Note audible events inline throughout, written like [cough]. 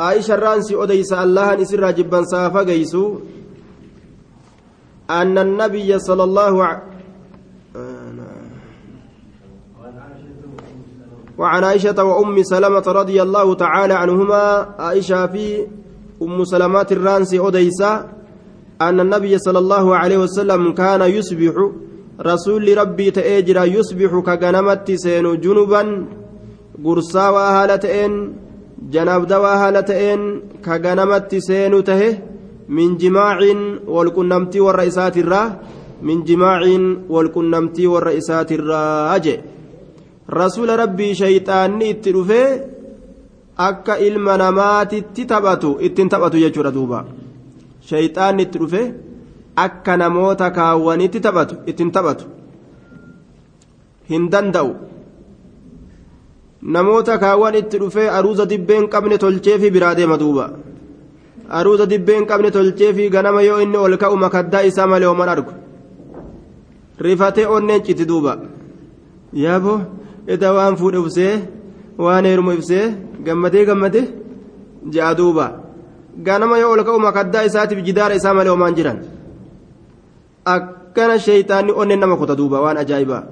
أديس الله نسر جبا سافا جيسو أن النبي صلى الله عليه وعن عائشة وأم سلمة رضي الله تعالى عنهما عائشة في أم سلمات الرانسي أديسة أن النبي صلى الله عليه وسلم كان يصبح رسول ربي تأجر يصبح كغنمت سين جنبا قرصا وهالتين janaaf dawaa haala ta'een ka ganamatti seenuu tahe min jimaaciin walqunnamtii warra isaatirraa min jimaaciin walqunnamtii warra isaatirraa jee rasuula rabbii shayxaanni itti dhufee akka ilma namaatitti taphatu ittiin taphatu jechuudha duuba. Shayxaanni itti dhufee akka namoota kaawwanitti taphatu ittiin taphatu. Hin danda'u. Namoota kaawwan itti dhufee aruuza dibbeen qabne tolcheefi biraa deema duuba. Aruuza dibbeen qabne tolcheefi ganama yoo inni ol ka'u makaddaa isaa malee ooman argu. Rifatee onneen citi duuba. Yaaboo eda waan fuudhe ibsee waan heeruma ibsee gammadee gammadee ja'a duuba. Ganama yoo ol ka'u makaddaa isaatiif jidaara isaa malee oomaan jiran. Akkana sheeyxaanni onneen nama kuta duuba waan ajaa'ibaa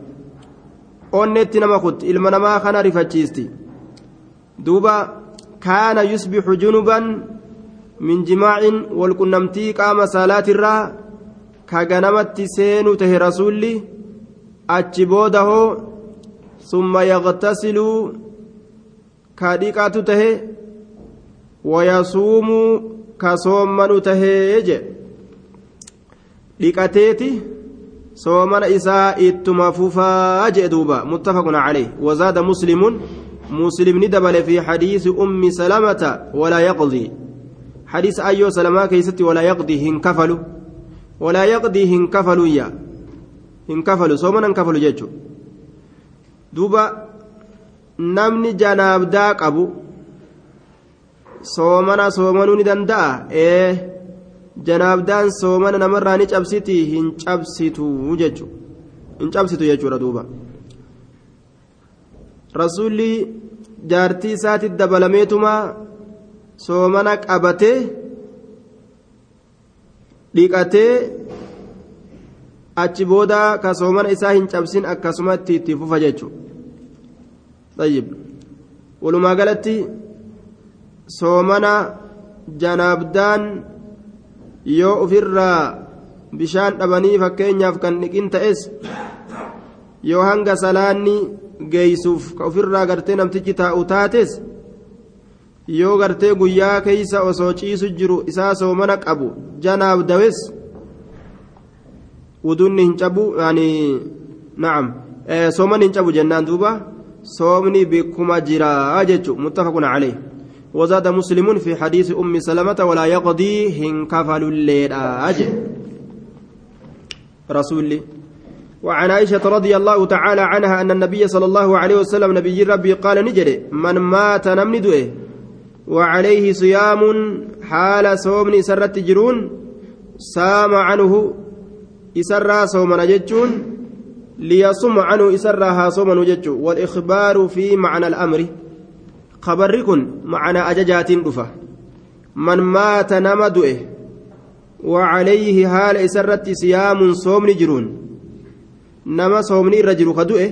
onneetti nama kutti ilma namaa kana rifachiisti duuba kaana yusbixu junuban min jimaacin walqunnamtii qaama saalaatirraa ka ganamatti seenu tahe rasuulli achi booda summa yaqtasiluu ka dhiqaatu tahe wayasuumuu ka soommanu tahee je dhiqateeti soomana isaa ittuma fufaa jee duuba muttafaqun calayh wazaada muslimun muslimni dabale fi xadiisi ummi salamata walaa yaqdii keeysatti walaa yaqdii hin kafalu walaa yaqdii hin kafaluyya hin kafalu soomana hin kafalu jechu duuba namni janaabdaa qabu soomana soomanuu ni danda'a ee janaabdaan soomana namarraa ni cabsiti hin cabsitu jechu. Hin cabsitu jechuudha duuba. Rasuulli jaartii isaatti dabalameetuma soomana qabatee dhiqatee achi booda ka soomana isaa hin cabsin akkasumatti itti fufa jechuudha walumaa galatti soomana janaabdaan. Yoo ofirraa bishaan dhabanii fakkeenyaaf kan dhiqin ta'es yoo hanga salaanni geeysuuf ka ofirraa gartee namtichi taa'u taates yoo gartee guyyaa keeysa osoo ciisu jiru isaa soomana qabu janaaf dawes wudunni hin cabu yani na'am soomanni hin cabu jennaan duuba soomni bikkuma jiraa jechu muttafaqun calayh وزاد مسلم في حديث أم سلمة ولا يقضي هنكفل الليل. أجل. رسول وعن عائشة رضي الله تعالى عنها أن النبي صلى الله عليه وسلم نبي ربي قال نجري من مات نمن دوئه. وعليه صيام حال صوم سرت جرون سام عنه إسرى صوم نجتون ليصم عنه إسرها صوم نجتون والإخبار في معنى الأمر. خبري كن معنى أججات دفة من مات نما دوئه وعليه حال إسرت صيام صوم جرون نما صومني الرجل خدوئه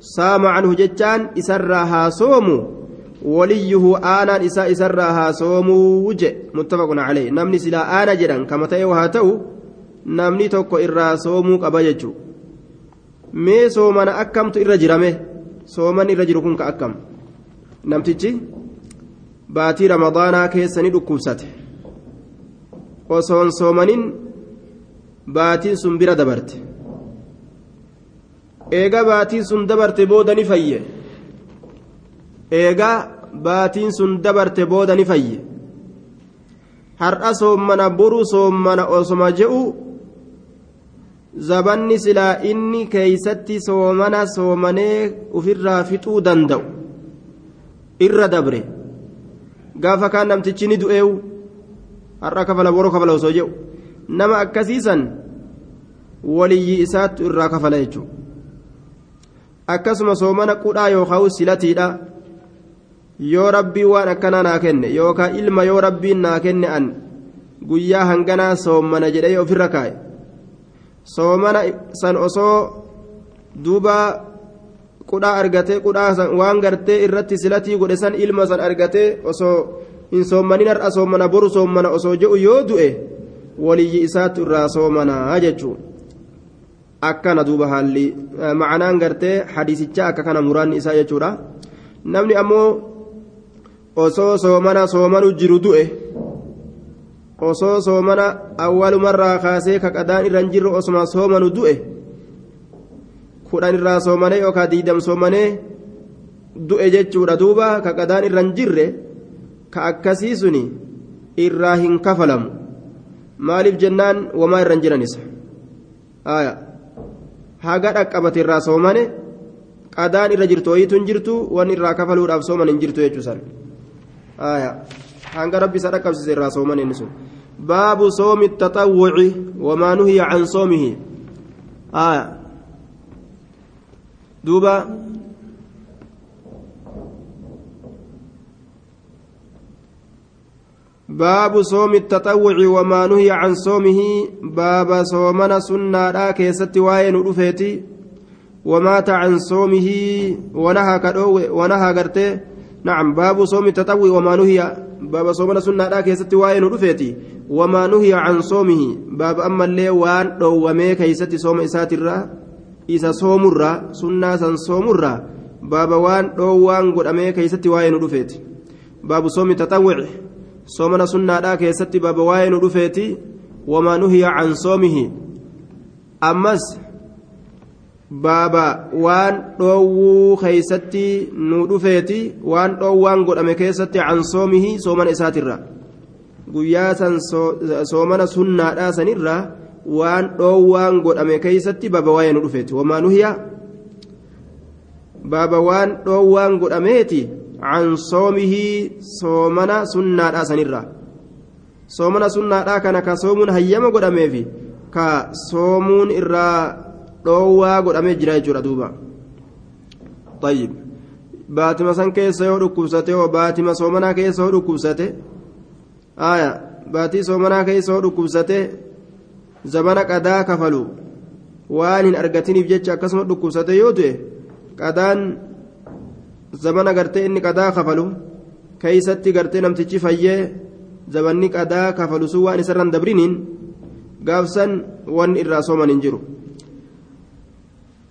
سام عنه جتان إسرها صوم وليه آنا إسا إسرها صوم وجه متفق عليه نمني سلا آنا جران كما تأيو هاتو نمني توكو إرا صوم قبججو mee soomana akkamtu irra jirame? Soomanni irra jiru kun ka akkam? Namtichi baatii ramadaanaa keessa ni dhukkubsate. Osoon soomanin baatiin sun bira dabarte. Eega baatiin sun dabarte booda ni fayye. Eega baatiin sun dabarte booda ni fayye. Har'a soommana boru soommana osoma je'u zabanni silaa inni keeysatti soomana soomanee ufirraa fixuu danda'u irra dabre gaafa kaan namtichi ni du'eewu har'a kafala boroo kafala osoo jedhu nama akkasiisan waliyyi isaattu irraa kafala jechuudha akkasuma soomana qudhaa yookaan silatiidha yoo rabbii waan akkanaa naa kenne yookaan ilma yoo rabbiin naa kenne an guyyaa hanganaa soommana jedhee ofirra kaa'e soomana san osoo duuba qudhaa argatee qudhaa waan gartee irratti silatii godhe san ilma san argatee osoo hin soommanin har'a soommana boru soommana osoo je'u yoo du'e waliyyi isaatti irraa soomanaa jechuun akkana duuba haalli macanaan gartee hadiisichaa akka kana muraanni isaa jechuudha namni ammoo osoo soomana soomanu jiru du'e osoo soomana awwalumarraa kaasee ka qadaan irra hin jirre osuma soomanu du'e kudhan irraa soomanee yookaan diidam soomanee du'e jechuudha duuba ka qadaan irra hin jirre ka akkasii suni irraa hin kafalamu maaliif jennaan wamaa irra hin jiranis haga dhaqqabate irraa soomane qadaan irra jirtu wayiitu hin jirtu waan irraa kafaluudhaaf sooman hin jirtu jechuusan hanga rabbi isa dhaqqabsiise irraa sooman inni sun baabu soomi taxawwuci wamaa nuhiya can soomihi duuba باب صوم التطوع وما نهي عن صومه. باب صومنا سنة كيست واين رفيتي. ومات عن صومه ونهى كدو ونهى قرته نعم باب صوم التطوع وما نهي باب صومنا سنة كيست واين رفيتي. وما نهي عن صومه. باب أما اللي وان دوامي كيست صوم إسات الرا. الرا سنة سن صوم الرا باب وان دوان قد أمي كيست واين رفيتي باب صوم التطوع soomana sunnaadhaa keessatti baaba waa'ee nu dhufeeti wamaa nuhiya can soomihi ammas baaba waan dhoowwuu keeysatti nu dhufeeti waan dhoowwaan godhame keessatti can soomihi soomana isaatirra guyyaa san soomana sunnaadhaa sanirra waan dhoowwaan godhame keeysatti baaba waa'ee nu dhufeeti wamaa nuhiya baaba waan dhoowwaan godhameeti عن صومه صومنا سنة سنرة صومنا سنة كان كصوم هيما قدامي في كصومون إرى دوا قدامي جرى جرى دوبا طيب baatima san keessa yoo dhukkubsate oo baatima soomanaa keessa yoo dhukkubsate aya baatii soomanaa keessa yoo dhukkubsate hin argatiniif jecha akkasuma dhukkubsate yoo du'e qadaan zabana gartee inni qadaa kafalu keeysatti gartee namtichi fayyee zabanni qadaa kafalu sun waan isarran dabriniin gaafsan wanni irraa sooman hin jiru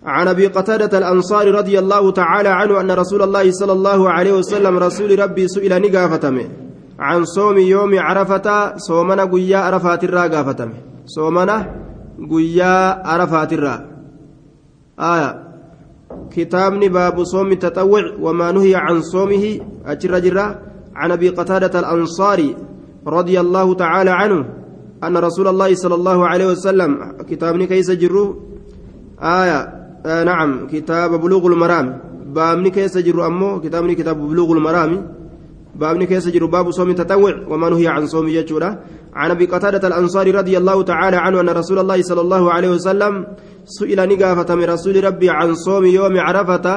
عن ابي قتاده الانصاري رضي الله تعالى عنه ان رسول الله صلى الله عليه وسلم رسول ربي سئل نقافتمه عن صوم يوم عرفه صومنا قيا عرفات الرا صومنا قيا عرفات الرا آية كتابني باب صوم التطوع وما نهي عن صومه أجر جرا عن أبي قتادة الأنصاري رضي الله تعالى عنه أن رسول الله صلى الله عليه وسلم كتابني كيس جرو آية آه نعم كتاب بلوغ المرام بابني كيس جرو أمو كتابني كتاب بلوغ المرام بابني كيس جرو باب صوم التطوع وما نهي عن صوم يجورا عن أبي قتادة الأنصاري رضي الله تعالى عنه أن رسول الله صلى الله عليه وسلم سئل نقافة من رسول ربي عن صوم يوم عرفة.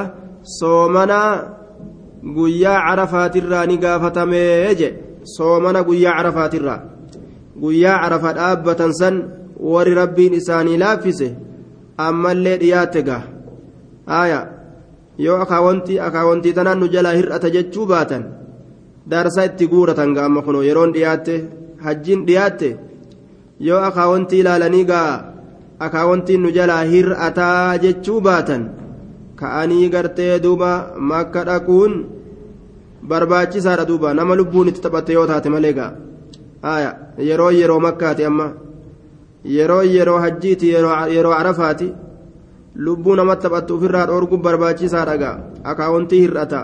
صومنا قيا عرفات الرا نقافة ميجي. صومنا قيا عرفات الرا. قيا عرفات آبة سن ور ربي نساني لافسه. أما اللي آية. tanaan nu jalaa hir'ata jechuu baatan daarsaa itti guuratan gaama kunoo yeroon dhiyaatte hajjiin dhiyaatte yoo akaawwantii ilaalanii gaa akaawwantiin nu jalaa hir'ataa jechuu baatan ka'anii gartee duuba makka dhaquun barbaachisaadha duuba. Nama lubbuun itti taphatte yoo taate malee gaa. Yeroo yeroo makkaati amma. Yeroo yeroo hajjiiti yeroo arafaati. Lubbuu namatti taphattu ofirraa dhoorgu barbaachisaadha gaa. Akaawwantii hir'ata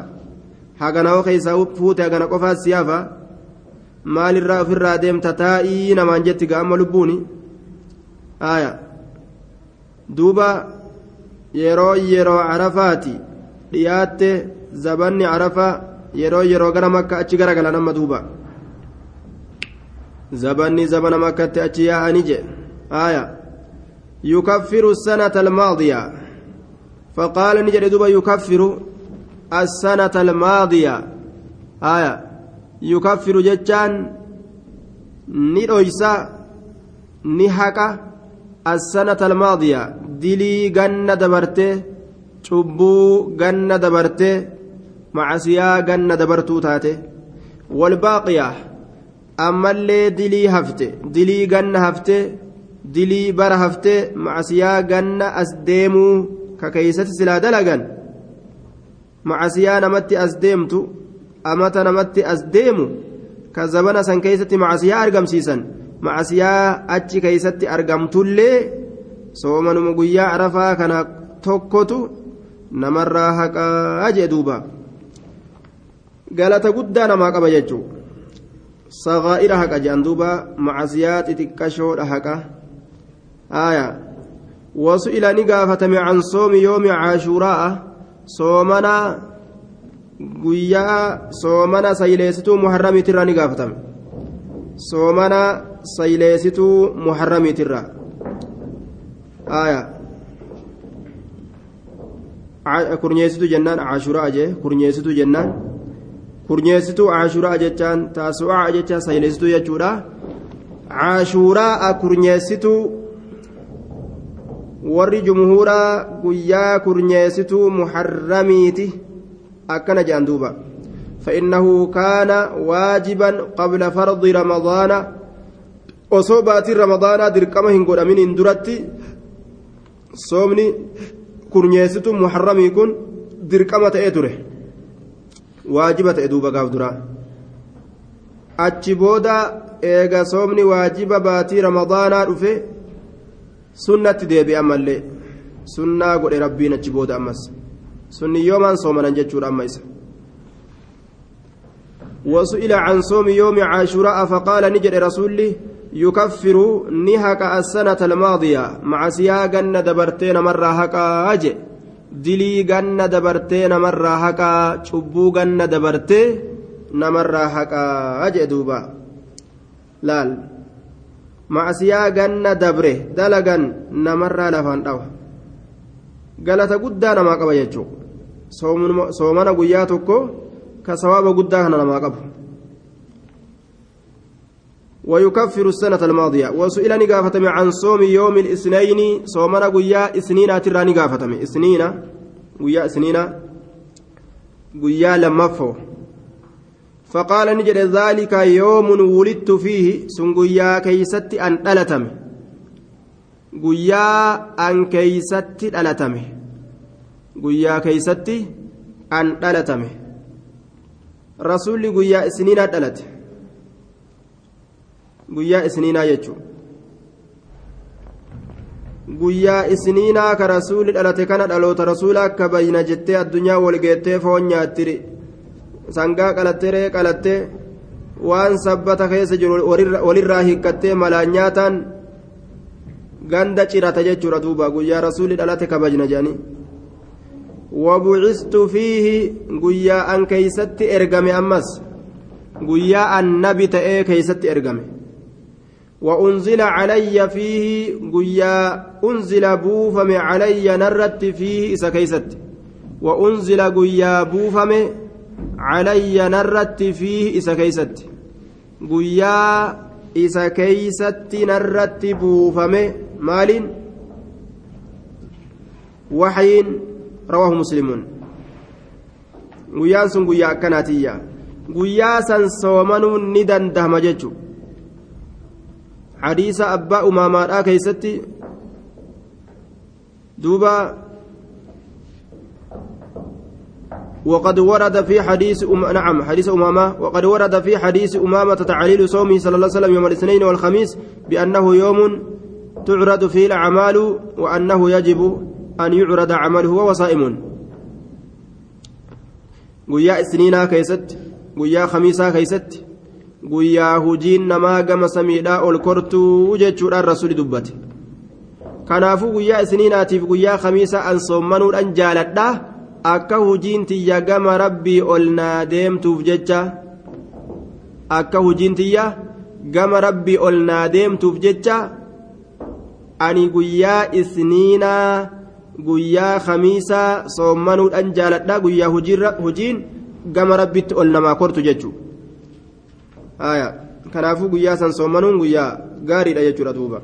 hagana'oo keessaa fuute hagana qofaa siyaafa maalirraa ofirraa deemta taa'ii namaan jetti gaa amma lubbuuni aya duuba yeroo yeroo arafaati dhiyaatte zabanni arafa yeroo yeroo gara makka achi garagala nama duuba zabanni zabana makkatti achi yaa'anii je aya yukaffiru sanata almaadiya فقال نجد دوبا يكفر السنة الماضية aya yukaffiru jechaan ni dhoysa ni haqa assanata almaadiya. Dilii ganna dabarte cubbuu ganna dabarte macasiyaa ganna dabartuu taate. Walbaaqiya ammallee dilii hafte dilii ganna hafte dilii bara hafte macasiyaa ganna as deemuu ka keeysatti silaa dalagan. Macasiyaa namatti as deemtu amata namatti as deemu ka zabana san keeysatti macasiyaa argamsiisan macasiyaa achi keeysatti argamtullee soomanuma guyyaa arafaa kana tokkotu namarraa haqaa jee duuba galata guddaa namaa qaba jechuu sagaa'ira haqa jedhan duuba macasiyaa xixiqqashoodha haqa aya wasu'ila ni gaafatame can soomi yoomi caashuuraa'a soomana guyyaa soomana sayleesituu muharramiitirraa ni gaafatame soomana sayleesituu muharramiitirraa aya kurnyeessitu jennaan caashuraa jee kurnyeessitu jennaan kurnyeessituu caashuraa jechaan taasu'aa jecha sayleessituu jechuudha caashuraa kurnyeessituu warri jumhuuraa guyyaa kurnyeessituu muharramiiti akkana jedhan duuba فإنه كان واجبا قبل فرض رمضان وصوبات رمضان دركما هنقول أمين اندرتي صومني كرنيستو محرمي كن دركما تأتره waajiba ta'e duuba gaaf duraa achi booda eega soomni waajiba baatii ramadaanaa dhufe sunnatti deebi'e ammallee sunnaa godhe rabbiin achi booda ammas sunni yoomaan soomanan jechuudha amma isa وسئل عن صوم يوم عاشوراء فقال نجد رسولي يكفر نهك السنة الماضية مع سياقا دبرتين مرة هكا أجي dilii ganna dabartee namarraa haqaa cubbuu ganna dabartee namarraa haqaa jee duuba laal macsiyaa ganna dabre dalagan namarraa lafaan dhawa Galata guddaa namaa qaba jechuu soomana guyyaa tokko ka sawaaba guddaa kana namaa qabu. ويكفر السنة الماضية وسئل نقافتم عن صوم يوم الاثنين صومنا قيا اثنين ترى نقافتم اثنين قيا اثنين قيا لمفو فقال نجد ذلك يوم ولدت فيه سن قيا كيست أن ألتم قيا أن كيست ألتم قيا كيست أن ألتم رسول قيا اثنين ألتم guyyaa isniinaa jechuun guyyaa isniinaa ka rasuulli dhalate kana dhaloota rasuula akka bayna jettee addunyaa walgeettee foon nyaattiri sangaa qalattee ree qalattee waan sabbata keessa jiru walirraa hiikkattee malaan nyaataan ganda cirata jechuudha duuba guyyaa rasuulli dhalate kabajna jedhanii وبعثت فيه guyyaa an keessatti ergame ammas guyyaa annabi ta'ee keessatti ergame وأنزل علي فيه guyyaa أنزل buufame علي narratti فيه isa keessatti وأنزل قيا guyyaa buufame علي narratti فيه isa keessatti guyyaa isa keessatti narratti buufame مال وحي رواه مسلم. قيا سن قيا كناتية قيا سن صومن ندن دهمججو حديث أبا أمامة كيستي. دوبا. وقد ورد في حديث أم... نعم حديث أمامة. وقد ورد في حديث أمامة تعليل صومه صلى الله عليه وسلم يوم الاثنين والخميس بأنه يوم تعرض فيه الأعمال وأنه يجب أن يعرض عمله وهو صائم قيا سنينا كيست قيا خميسا كيست guyyaa hujiin namaa gama samiidhaa ol kortuu jechuudhaan rasuli dubbate kanaafuu guyyaa isniinaatiif guyyaa kamiisa an soommanuudhaan jaaladha akka hujiin tiyya gama rabbii ol naa deemtuuf jecha akka hujiin tiyya gama rabbii ol naa deemtuuf jecha ani guyyaa isniinaa guyyaa kamiisa soommanuudhaan jaaladha guyyaa hujiin gama rabbitti ol namaa kortu jechuudha kanaafuu guyyaa san soomanuun guyyaa gaariidha jechuudha duuba.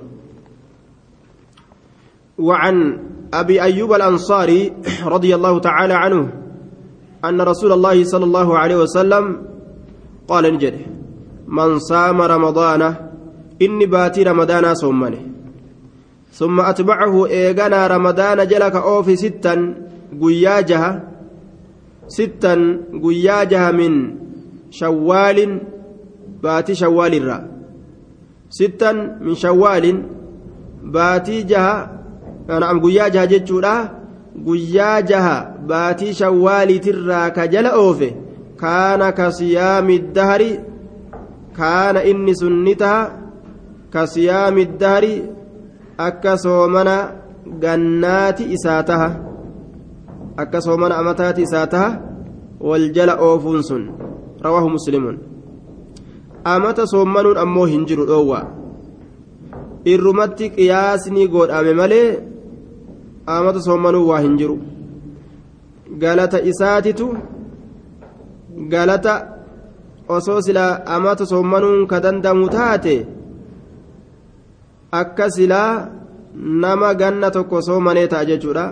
وعن أبي أيوب الأنصاري رضي الله تعالى عنه أن رسول الله صلى الله عليه وسلم قال نجد من صام رمضان إني باتي رمضان صومني ثم أتبعه إيغانا رمضان جلك أوفي ستا قياجها ستا قياجها من شوال باتي شوال الرا. ستا من شوال باتي جها نعم قياجها جتشورا. guyyaa jaha baatii shawwaaliitirraa ka jala oofe kaana ka siyaami dahari kaana inni sun akka soomana gannaati isaa taha akka soomana amataati isaa taha wal jala oofuun sun rawaahu muslimuun amata soommanuun ammoo hin jiru dhoowwa. Irrumatti qiyaasni godhame malee amata soommanuu waa hin jiru. Galata isaatitu galata osoo silaa amata soommanuun ka dandamu taate akka silaa nama ganna tokko soomanee ta'a jechuudha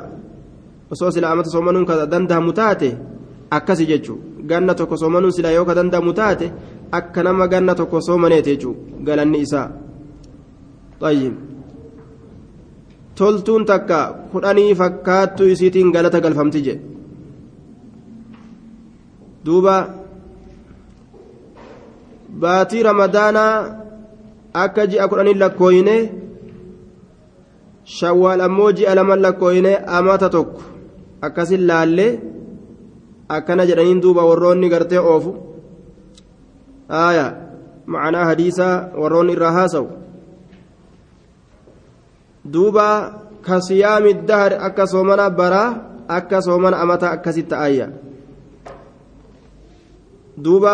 osoo silaa amata soommanuun ka dandamu taate akkasi jechuu ganna tokko soomanuun silaa yoo ka dandamu taate akka nama ganna tokko soomaneeti jechuu galanni isaa طيب toltuun takka kudhanii fakkaattuu isiitiin galata galfamti jedhe duuba baatii ramadaanaa akka ji'a kudhanii lakkooyine shawwaal ammoo ji'a laman lakkooyine amata tokko akkasin laallee akkana jedhaniin duuba warroonni gartee oofu. Aya macanaa hadiisaa warroonni irraa haasawu duuba ka siyaami dahar akka soomana baraa akka soomana amataa akkasitti ayya duuba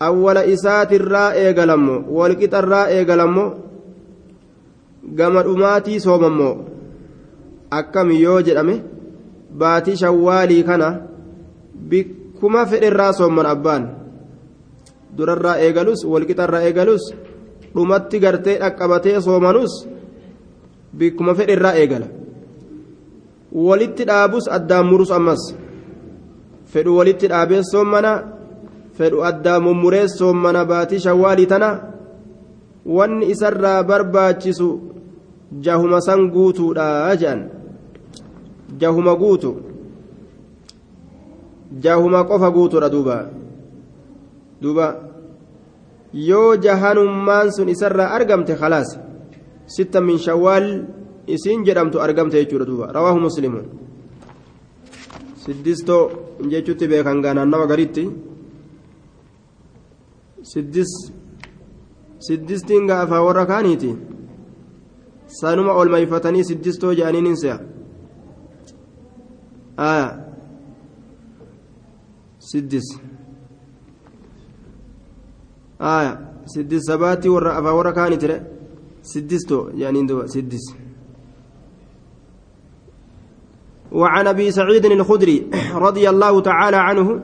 awwala isaatirraa eegalammo walqixarraa eegalammo gama dhumaatii soomammoo akkami yoo jedhame baatii shawwaalii kana bikkuma fedherraa soomman abbaan. Durarraa eegalus walqixarraa eegalus dhumatti gartee dhaqqabatee soomanus bikkuma fedhe irraa eegala. Walitti dhaabus addaan murus ammas. Fedhu walitti dhaabee soommana fedhu addaan mummuree soommana baatii shawwaalii tana wanni isarraa barbaachisu jahuma san guutuudha jedhan jahuma guutu jahuma qofa guutuudha duuba duuba yoo jahanummaan sun isarraa argamte khalaas ستة من شوال isiin jedhamtu argamte jechuudha duuba rawaahu muslimuun siddistoo jechuutti beekan gaanaan nama garitti siddistiin gaafaa warra kaaniiti sanuma olmayfatanii siddistoo jedhaniin hin se'a aya siddis aya siddis sabaatti warra afaa warra kaaniitire سدستو يعني سدس وعن ابي سعيد الخدري رضي الله تعالى عنه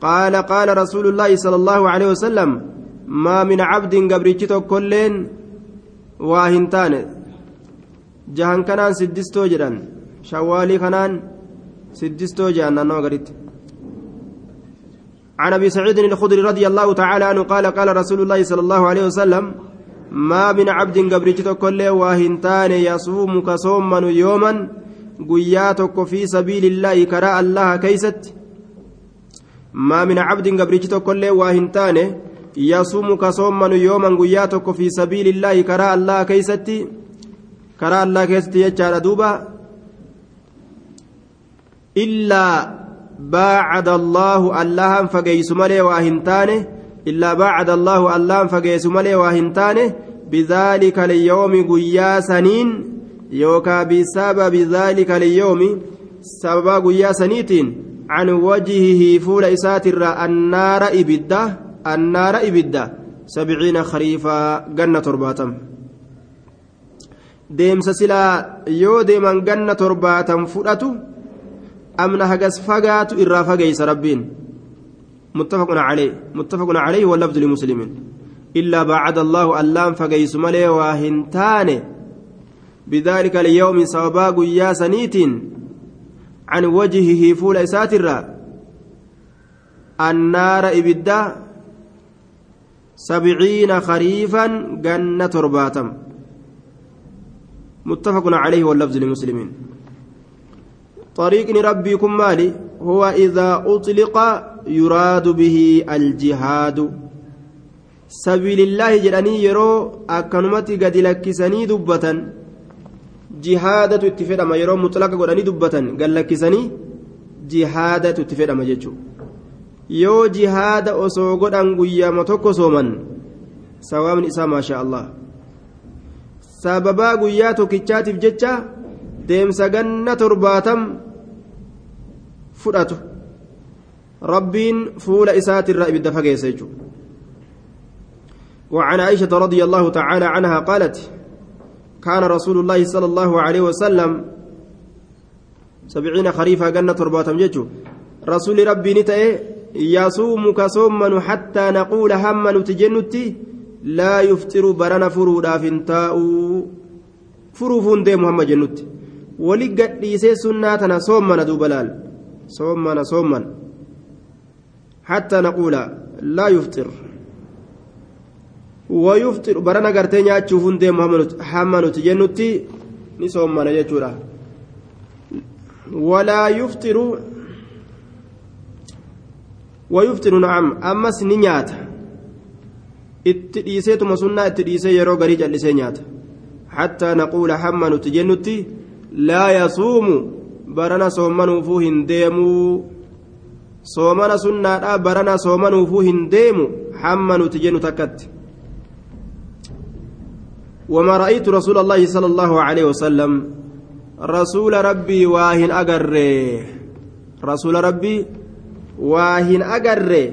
قال قال رسول الله صلى الله عليه وسلم ما من عبد قبريتو كلين واهنتان جهان كنان سدستو جدان. شوالي كنان سدستو جان نانو غريت. عن أبي سعيد الخدري رضي الله تعالى عنه قال قال رسول الله صلى الله عليه وسلم ما من عبد قبرت كل واهنتان يصوم كصوما يوما. قياتك في سبيل الله كراء الله كيست. ما من عبد قبرت كل واهنتان يصوم كصوما يوما قياتك في سبيل الله كراء الله كيست كراء الله كيست يجعل دوبا. إلا باعد الله الله فقيس ملي واهنتانه إلا بعد الله الله فقيس ملي واهنتانه بذلك اليوم قيا سنين يوكا بسبب ذلك اليوم سبب قيا سنيتين. عن وجهه فول إسات النار إبدة النار إبدة. سبعين خريفا جنة ترباتم. deemsa silaa yoo deeman ganna torbaatan fudhatu amna hagas fagaatu irraa fageeysa rabbiin متفق عليه متفق عليه واللفظ لمسلم. إلا بعد الله اللام فقيس ملي واهنتان بذلك اليوم سوابا قيا سنيت عن وجهه فول إساتر النار إبدا سبعين خريفا جنة ترباتم. متفق عليه واللفظ للمسلمين طريق ربكم مالي؟ هو إذا أطلق يراد به الجهاد. سبيل الله جلاني يرو أكنمتي قد لكسني دبة جهادة اتفدما يرو مطلق قدني دبة قال لكسني جهادة اتفدما جيتشو yoo jihaada osoo godhan guyyaama tokko sooman sawaabni isaa maashaa allah sababaa guyyaa tokkichaatiif jecha deemsa ganna torbaatam fudhatu rabbiin fuula isaatirraa ibidda fageessa jechuudha وعن عائشة رضي الله تعالى عنها قالت كان رسول الله صلى الله عليه وسلم سبعين خريفا جنة ترباتم جيتشو. رسول ربي نتأي يصوم كصومن حتى نقول هم تجنتي لا يفطر برنا فرودا فنتاء فروفون دي محمد جنتي. ولقد ليسي سناتنا صومنا دوبلال صومنا صومنا حتى نقول لا يفطر. wayufxiru barana gartee nyaachuuf hundee hamma nuti jennutti ni soommana jechuudha. Walaa yuftiru wayufxiru naam ammas ni nyaata. Itti dhiisee tuma sunnaa itti dhiisee yeroo garii callisee nyaata. Hattaa naquula hamma nuti jennutti laa yasuumu barana soommanuufuu hin deemuu soomana sunnaadha barana soomanuufuu hin deemu hamma nuti jennu takkatti. وما رأيت رسول الله صلى الله عليه وسلم رسول ربي واهن أجر رسول ربي واهن أجر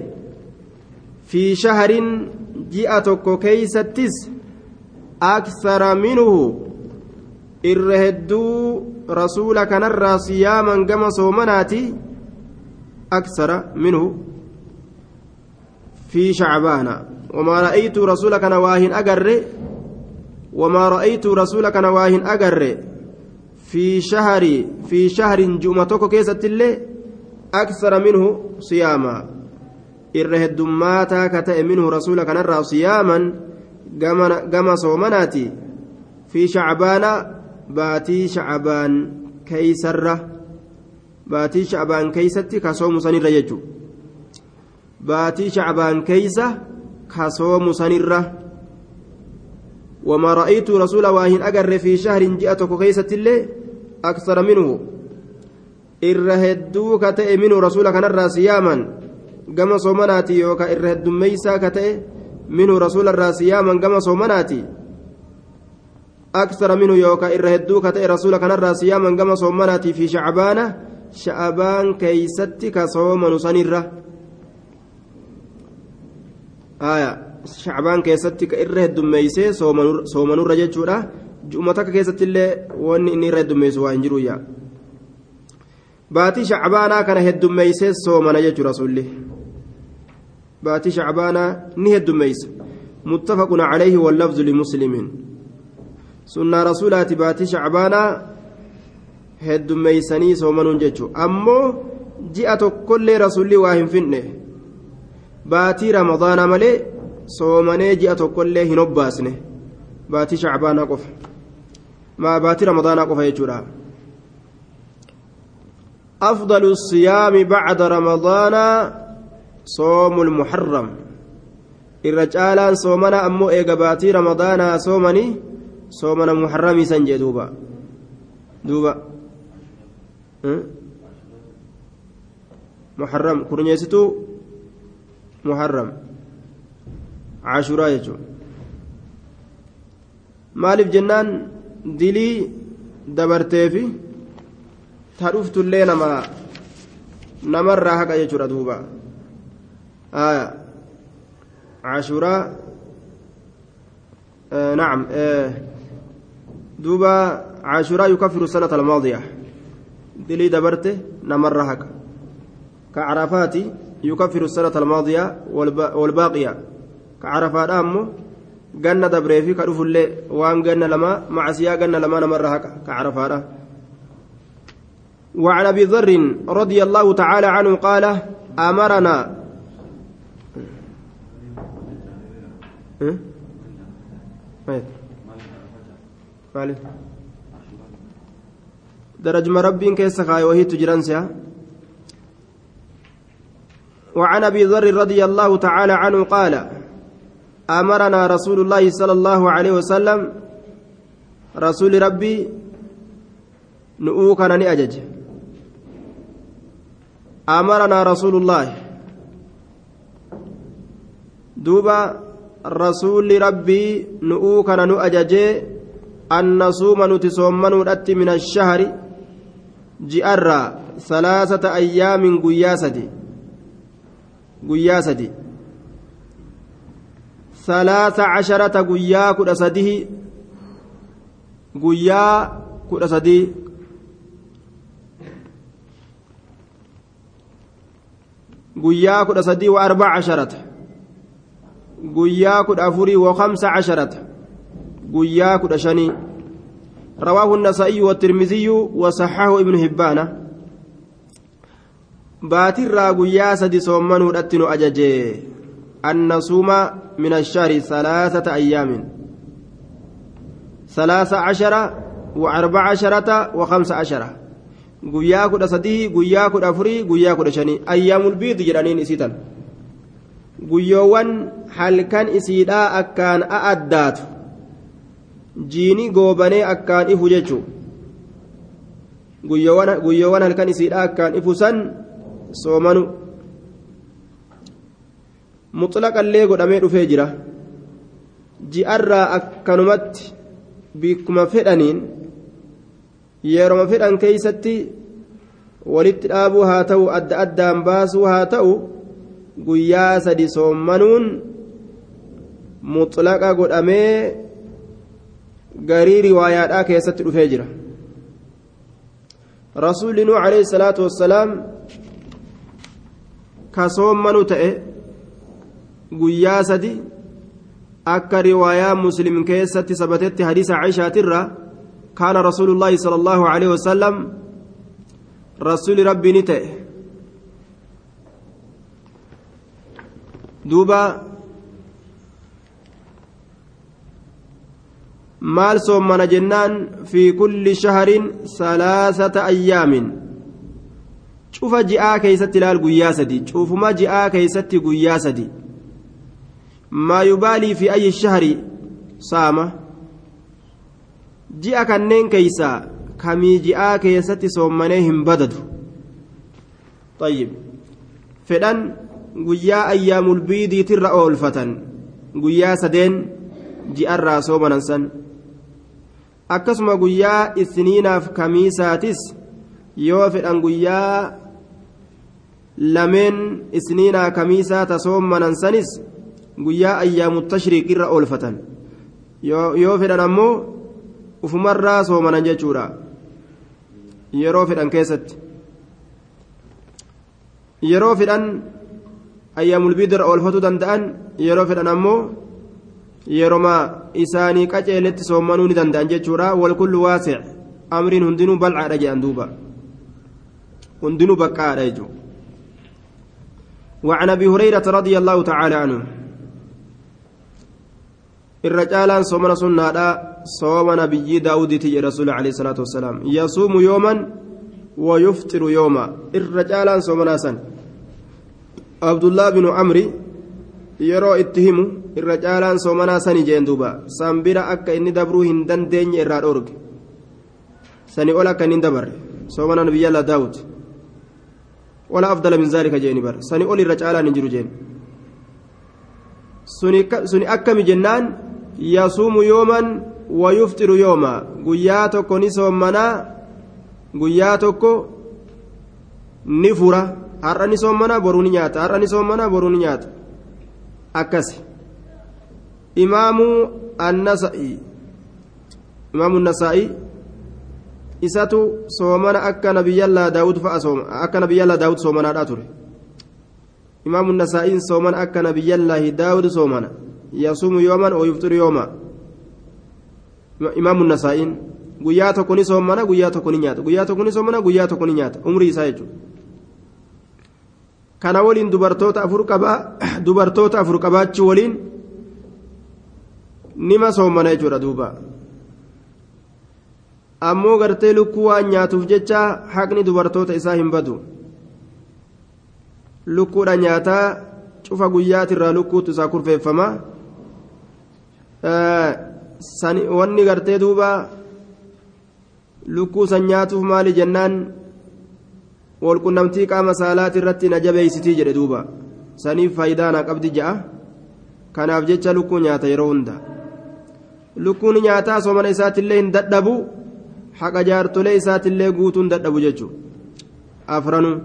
في شهر ji'a tokko keeysattis aksara minhu irra hedduu rasuula kanarraa siyaaman gama soomanaati aksara minhu fi shacbaana wamaa ra'aytu rasuula kana waa hin agarre wamaa ra'aytu rasuula kana waa hin agarre fi shahri fi shahrin ju'uma tokko keessattillee aksara minhu siyaamaa irra heddummaataa ka ta'e minhu rasuula kanarraa siyaaman gama soomanaati fi shacbaana baatii shacbaan keeysarra baatii shacbaan keeysatti ka soomu sanirra jechu baatii shacbaan keeysa ka soomu sanirra وما رأيت رسول واهن أجر في شهر جاء كيسة الله أكثر منه إرهدوك تأي منه رسولك نرى صياما gama soomanaati yookaan irra heddummeeysaa ka ta'e minhu rasuula irraa siyaaman gama soomanaati aksara minhu yookaan irra hedduu ka ta'e rasuula kanarraa siyaaman gama soomanaati fi shacbaana sha'abaan keeysatti ka soomanu sanirra shacbaan keessatti irra heddummeeysee soomanurra jechuudha. Juma takka keessatti illee wanni inni irra heddummeessu waa hin jiruyya baatii shacbaanaa kana heddummeeysee soomana jechuu sulli baatii shacbaanaa ni heddummeeysa muttafaqun calayhi wallafzu limuslimiin sunnaa rasuulaati baatii shacbaanaa heddummeeysanii soomanuun jechuu. Ammoo ji'a tokkollee rasuulli waa hin finne. Baatii ramadaana malee soomanii ji'a tokkollee hin obbaasne. Baatii shacbaanaa qofa. Maa baatii ramadaanaa qofa jechuudha. أفضل الصيام بعد رمضان صوم المحرم الرجال صومنا أمو إيقباتي رمضان صومني صومنا محرمي سنجي دوبا دوبا محرم كرنيستو محرم عاشوراء يجو maaliif jennaan dilii dabarteefi ta dhuftullee nama namarraa haqa jechuudha duuba aya cashuraa نعم دوبا عاشوراء يكفر السنة الماضية. دلي دبرته نمر هكا كعرفات يكفر السنة الماضية والباقية. كعرفات أمه ganna dabree fi ka dhufullee waan ganna lama macasiyaa ganna lama namarra haqa ka carafaadha وعن ابي ذر رضي الله تعالى عنه قال امرنا درج مرب كيس خاي وهي تجرنسها وعن ابي ذر رضي الله تعالى عنه قال أمرنا رسول الله صلى الله عليه وسلم رسول ربي نؤوكنا نأجج أمرنا رسول الله. دوبا رسول ربي نؤوكنا نؤجج أن نصوم نتسومن من الشهر. جئر ثلاثة أيام قياسدي. قياسدي. ثلاثة عشرة قيا كد سديه قيا كد سديه guyyaa sadii wa arbaca casharata guyyaa kudha afurii wa kamsa casharata guyyaa kudha shanii رواه النسائي والترمذي وصححه ابن هبان باتر غيا سدي صومنو دتنو أججي أن نصوم من الشهر ثلاثة أيام ثلاثة عشرة وأربع عشرة وخمس عشرة guyyaa kudha sadii guyyaa kudha afurii guyyaa kudha shanii ayyaamul biidu jedhaniin isiitan guyyoowwan halkan isiidhaa akkaan a'addaatu jiini goobanee akkaan ifu jechuun guyyoowwan halkan isiidhaa akkaan ifu san soomanu muxlaqallee godhamee dhufee jira ji'arraa akkanumatti bikkuma fedhaniin. yeroma fedhan keeysatti walitti dhaabuu haa ta'u adda addaan baasuu haa ta'u guyyaa sadi soommanuun muxlaqa godhamee garii riwaayaadhaa keessatti dhufee jira rasuulli nuu alayhi salaatu wassalaam ka soommanu ta'e guyyaa sadi akka riwaayaa muslim keessatti sabatetti hadiisa caishaatirraa كان رسول الله صلى الله عليه وسلم رسول ربي نتئ دوبا maal soommana jennaan fi kulli shahrin salaasata ayyaamin cufa ji'aa keeysatti ilaal guyyaa sadi cufuma ji'aa keeysatti guyyaa sadi maa yubaalii fi ayyi shahri saama. Ji'a kanneen keeysaa kamii ji'aa keessatti soommanee hin badadu. Ayyib fedhan guyyaa ayyaamul biidiitirra oolfatan guyyaa sadeen ji'arraa soomanan san. Akkasuma guyyaa isniinaaf kamiisaatis yoo fedhan guyyaa lameen isniinaa kamiisaa ta soommanan sanis guyyaa ayyaamu tashriiqirra oolfatan yoo fedhan ammoo ufumarraa soomanan jechuudha yeroo fedhan keessatti yeroo fedhan ayyaamul biidirra oolfatuu danda'an yeroo fedhan ammoo yeroma isaanii qaceeletti soommanuu ni danda'an jechuudha walkullu waasic amriin hundinuu bal'aadha jedhan duuba hundinuu baqqaadha jechuudha وعن ابي هريره رضي الله تعالى عنه الرجال صومنا سنة صوم نبي داود تي رسول عليه الصلاة والسلام يصوم يوما ويفطر يوما الرجال صومنا سن عبد الله بن عمرو yeroo itti himu irra caalaan soomanaa sani jeen duuba san bira akka inni dabruu hin dandeenye irraa dhoorge sani ol akka inni hin dabarre soomana nabiyya allah daawud min zaalika jeeni bar sani ol irra caalaan hin jiru jeen suni akkami jennaan yasuumu yooman wayuftiru yooma. Guyyaa tokko ni soomanaa guyyaa tokko ni fura. Har'a ni soomanaa boruu ni nyaata. Har'a ni soomanaa boruu ni nyaata. Akkasi. Imaamu annasa'i imaamu nasaa'i isatu soomana akka nabiyyallaa daawud fa'a akka nabiyyallaa daawud soomanaadhaa ture. Imaamu nasaa'iin soomana akka nabiyyallaahi daawud soomana yooman oo yuftiru yooma imaamu nasaa'iin guyyaa tokko ni soomana guyyaa tokko ni nyaata guyyaa tokko ni soomana guyyaa tokko ni nyaata umrii isaa jechuudha kana waliin dubartoota afur qabaa dubartoota afur qabaachuu waliin nima soomana jechuudha duuba ammoo gartee lukkuu waan nyaatuuf jecha haqni dubartoota isaa hin badu lukkuudha nyaataa cufa guyyaatirraa lukkuutu isaa kurfeeffama wanni gartee duuba lukkuu san nyaatuuf maali jennaan walqunnamtii qaama saalaati irratti na jabeeysitii jedhe duuba saniif faayidaa na qabdi ja'a kanaaf jecha lukkuu nyaata yeroo hunda lukkuun nyaataa soomana isaatiillee hin dadhabu haqa jaartolee isaatiillee guutuun dadhabu jechuudha afranuu.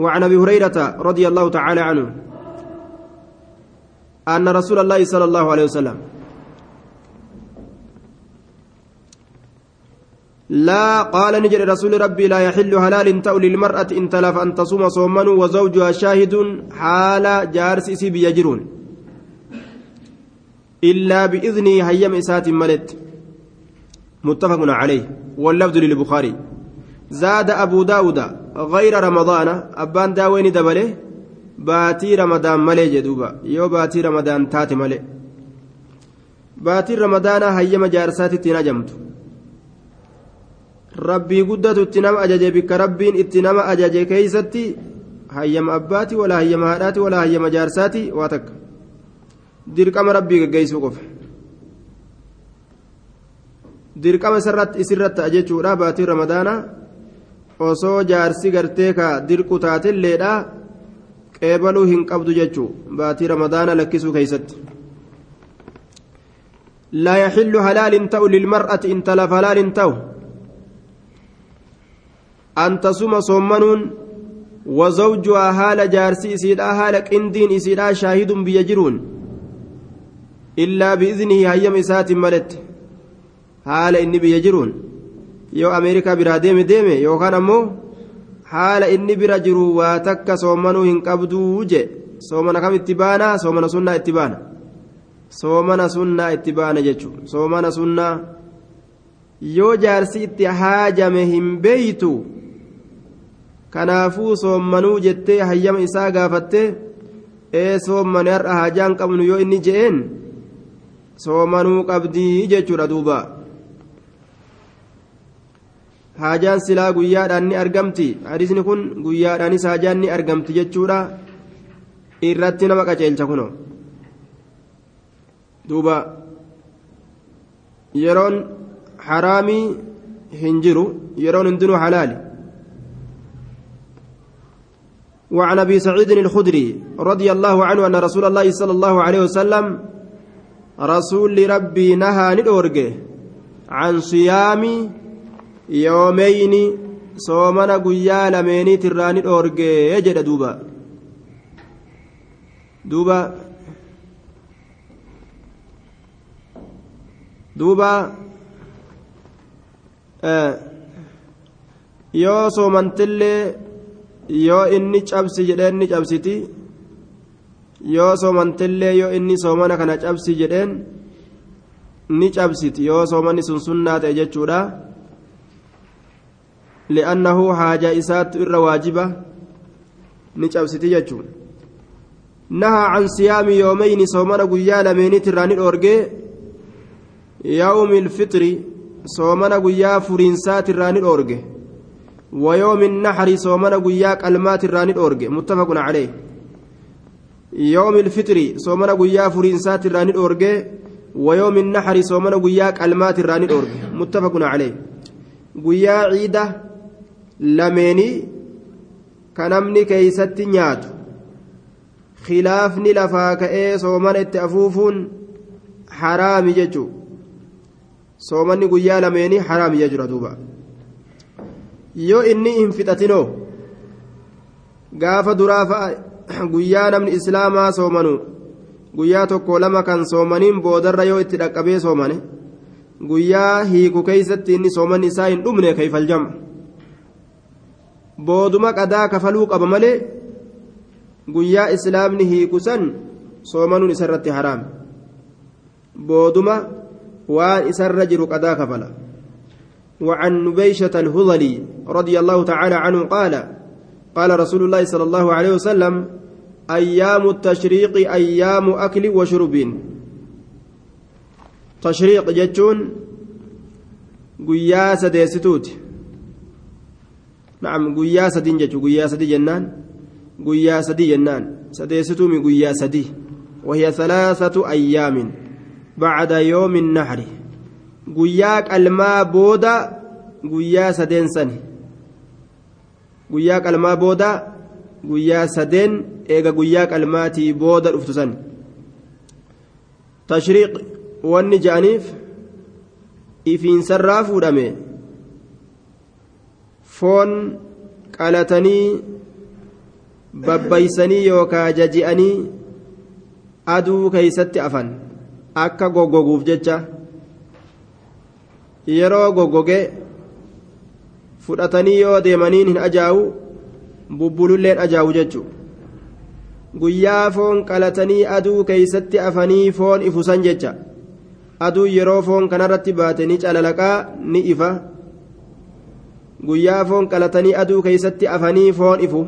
وعن ابي هريره رضي الله تعالى عنه أن رسول الله صلى الله عليه وسلم لا قال نجر رسول ربي لا يحل هلال تأو للمرأة إن تلف أن تصوم صوما وزوجها شاهد حال جارس إسي بيجرون. إلا بإذنه هيم إسات ملت. متفق عليه. واللفظ للبخاري. زاد أبو داود غير رمضان. أبان داوين دبله. baatii ramadaan malee jedhuuba. Yoo baatii ramadaan taate malee. Baatii ramadaana hayyama jaarsaatti ittiin ajamtu. Rabbii guddatu itti nama ajaje bikka rabbiin itti nama ajaje keeysatti hayyama abbaati walaa hayyama haadhaati walaa hayyama jaarsaati waa takka. Dirqama rabbii geggeeysuu qofa. Dirqama isirratti jechuudha baatii ramadaana osoo jaarsi gartee ka dirqu taatelleedhaa qeebaluu hin qabdu jechuu baatii ramadaana lakkisuu keeysatti. لا يحل هلال تأو للمرأة إن تلف هلال تأو أن تصوم صومنون وزوجها هال جارسي إسيدا هال قندين إسيدا شاهد بيجرون إلا بإذنه هيم إسات ملت هال إني بيجرون يو أمريكا برا ديمي ديمي يو كان أمو حال إني برا جرو واتك صومنو هنقبدو جي صومنا كم اتبانا صومنا سنة اتبانا صومنا سنة اتبانا جيشو صومنا سنة yoo jaarsi itti haajame hin beeytu kanaafuu soommanuu jettee hayyama isaa gaafattee ee soommane har'a haajaan qabnu yoo inni je'een soomanuu qabdii jechuudha duuba haajaan silaa guyyaadhaan ni argamti hadisni kun guyyaadhaanis haajaan ni argamti jechuudha irratti nama qaceelcha kuno duuba yeroon حرامي هنجرو يرون اندنو حلالي وعن ابي سعيد الخدري رضي الله عنه ان رسول الله صلى الله عليه وسلم رسول ربي نهى ندورجه عن صيام يومين صومنا قيا لميني تراني دورجه يجد دوبا دوبا دوبا yoo soomantillee yoo inni cabsi jedheen ni cabsiti yoo soomantillee yoo inni soomana kana cabsi jedheen ni cabsiti yoo soomanni sun sunnaa ta'e jechuudha li'annahu haajaa isaattu irra waajiba ni cabsiti jechuun nahaa can siyaami yoomeyni soomana guyyaa lameeniit irraa ni dhoorgee yaa'umi ilfixri soomana guyyaa furiinsaat irraa ni dhoorge ويوم النحر صومنا قيا قلمات الراني الأورج متفق عليه يوم الفطر صومنا قيا فرنسات الراني الأورج ويوم النحر صومنا قيا قلمات الراني الأورج متفق عليه قيا عيده lameenii ka namni keeysatti nyaatu. Khilaafni lafaa ka'ee soomana itti afuufuun haraami jechuu soomanni guyyaa lameenii haraami jechuudha duuba. Yoo inni hin fixatinoo gaafa duraa fa'a guyyaa namni islaamaa soomanu guyyaa tokko lama kan soomaniin boodarra yoo itti dhaqqabee soomane guyyaa hiiku keeysatti inni sooman isaa hin dhumne kayfaljama booduma qadaa kafaluu qaba malee guyyaa islaamni hiiku san soomanuun isarratti haraam booduma waan isarra jiru qadaa kafala وعن نبيشة الهضلي رضي الله تعالى عنه قال قال رسول الله صلى الله عليه وسلم أيام التشريق أيام أكل وشرب tashriiq jechuun guyyaa sadeessituuti na'am guyyaa sadiin jechuun guyyaa sadii jennaan. Guyyaa sadii jennaan. Sadeessituumi guyyaa sadii. Wahiya salaasatu ayyaamin bacda yoomin naxri guyyaa qalmaa booda guyyaa sadeensani guyyaa qalmaa booda guyyaa sadeen eega guyyaa qalmaatii booda dhuftu san tashriiq wanni ja'aniif ifiinsarraa fuudhame foon qalatanii babbaysanii yookaa jaji'anii aduu keeysatti afan akka goggoguuf jecha yeroo goggoge fudhatanii yoo deemaniin hin ajaa'u bubbululleen ajaa'u jechu guyyaa foon qalatanii aduu keeysatti afanii foon ifusan jecha aduu yeroo foon kanarratti baate ni calalaqaa ni ifa guyyaa foon qalatanii aduu keeysatti afanii foon ifu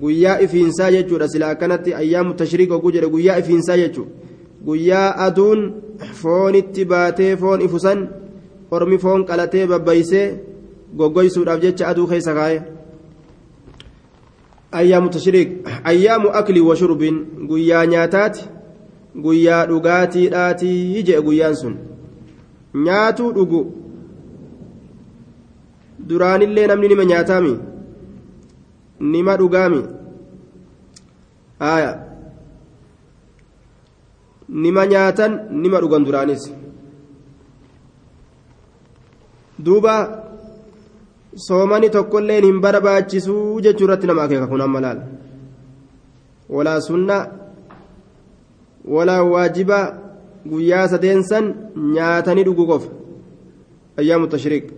guyyaa ifiinsaa jechuudha sila akkanatti ayyaamu tashriik oguu jedhe guyyaa ifiinsaa jechuudha guyyaa aduun foonitti baatee foon ifusan ormi foon qalatee babbaysee goggoysuudhaaf jecha aduu keessa kaa'e ayyaamu tashriik ayyaamu aklii wa shurbiin guyyaa nyaataati guyyaa dhugaatiidhaatii jedhe guyyaan sun nyaatuu dhugu duraanillee namni nima nyaataami nima dhugaami aya nima nyaatan nima dhugan duraanis duuba soomani tokkolleen hin barbaachisuu jechuu irratti nama akeeka kun amma laal walaa sunna walaa waajiba guyyaa sadeensan nyaatanii dhuguu qofa ayyaamu tashriiq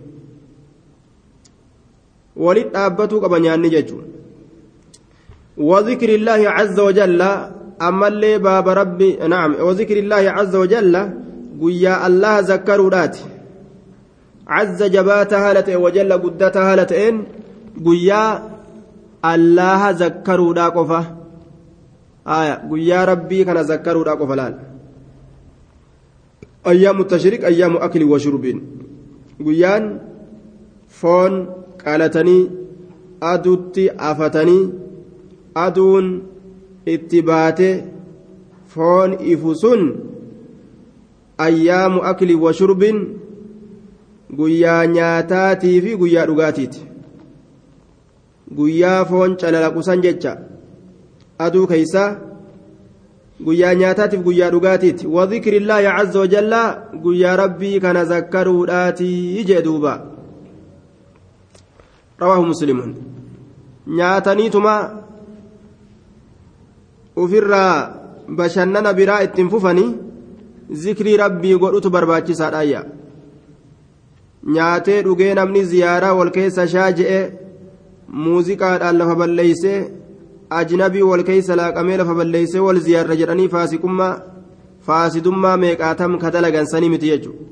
walit dhaabbatuu qaba nyaanni jechuun وذكر الله عز وجل أما اللي باب ربي نعم وذكر الله عز وجل قيا الله ذكروا راتي عز جباتها لتئ وجل قدتها لتئن قيا الله ذكروا دا قفة. آية قيا ربي كان ذكروا دا قفة لال. أيام التشريك أيام أكل qalatanii aduutti afatanii aduun itti baate foon ifu sun ayyaamu akli washurbin guyyaa nyaataatii fi guyyaa dhugaatiiti. Guyyaa foon calalaqusan jecha aduu keeysaa guyyaa nyaataatiif guyyaa dhugaatiiti. Wadikri illaahi caza wajalla guyyaa rabbii kana zakkaruudhaatii jee duuba. Rawaahu muslimuun nyaataniituma ufirraa bashannana biraa ittiin fufanii zikrii rabbii godhutu barbaachisaadhaayya nyaatee dhugee namni ziyaaraa wal keessa shaa je'e muuziqaadhaan lafa balleeysee ajnabii wal keessa laaqamee lafa balleeysee wal ziyaarra jedhanii faasikummaa faasidummaa meeqaatam ka dalagan sanii miti jechuudha.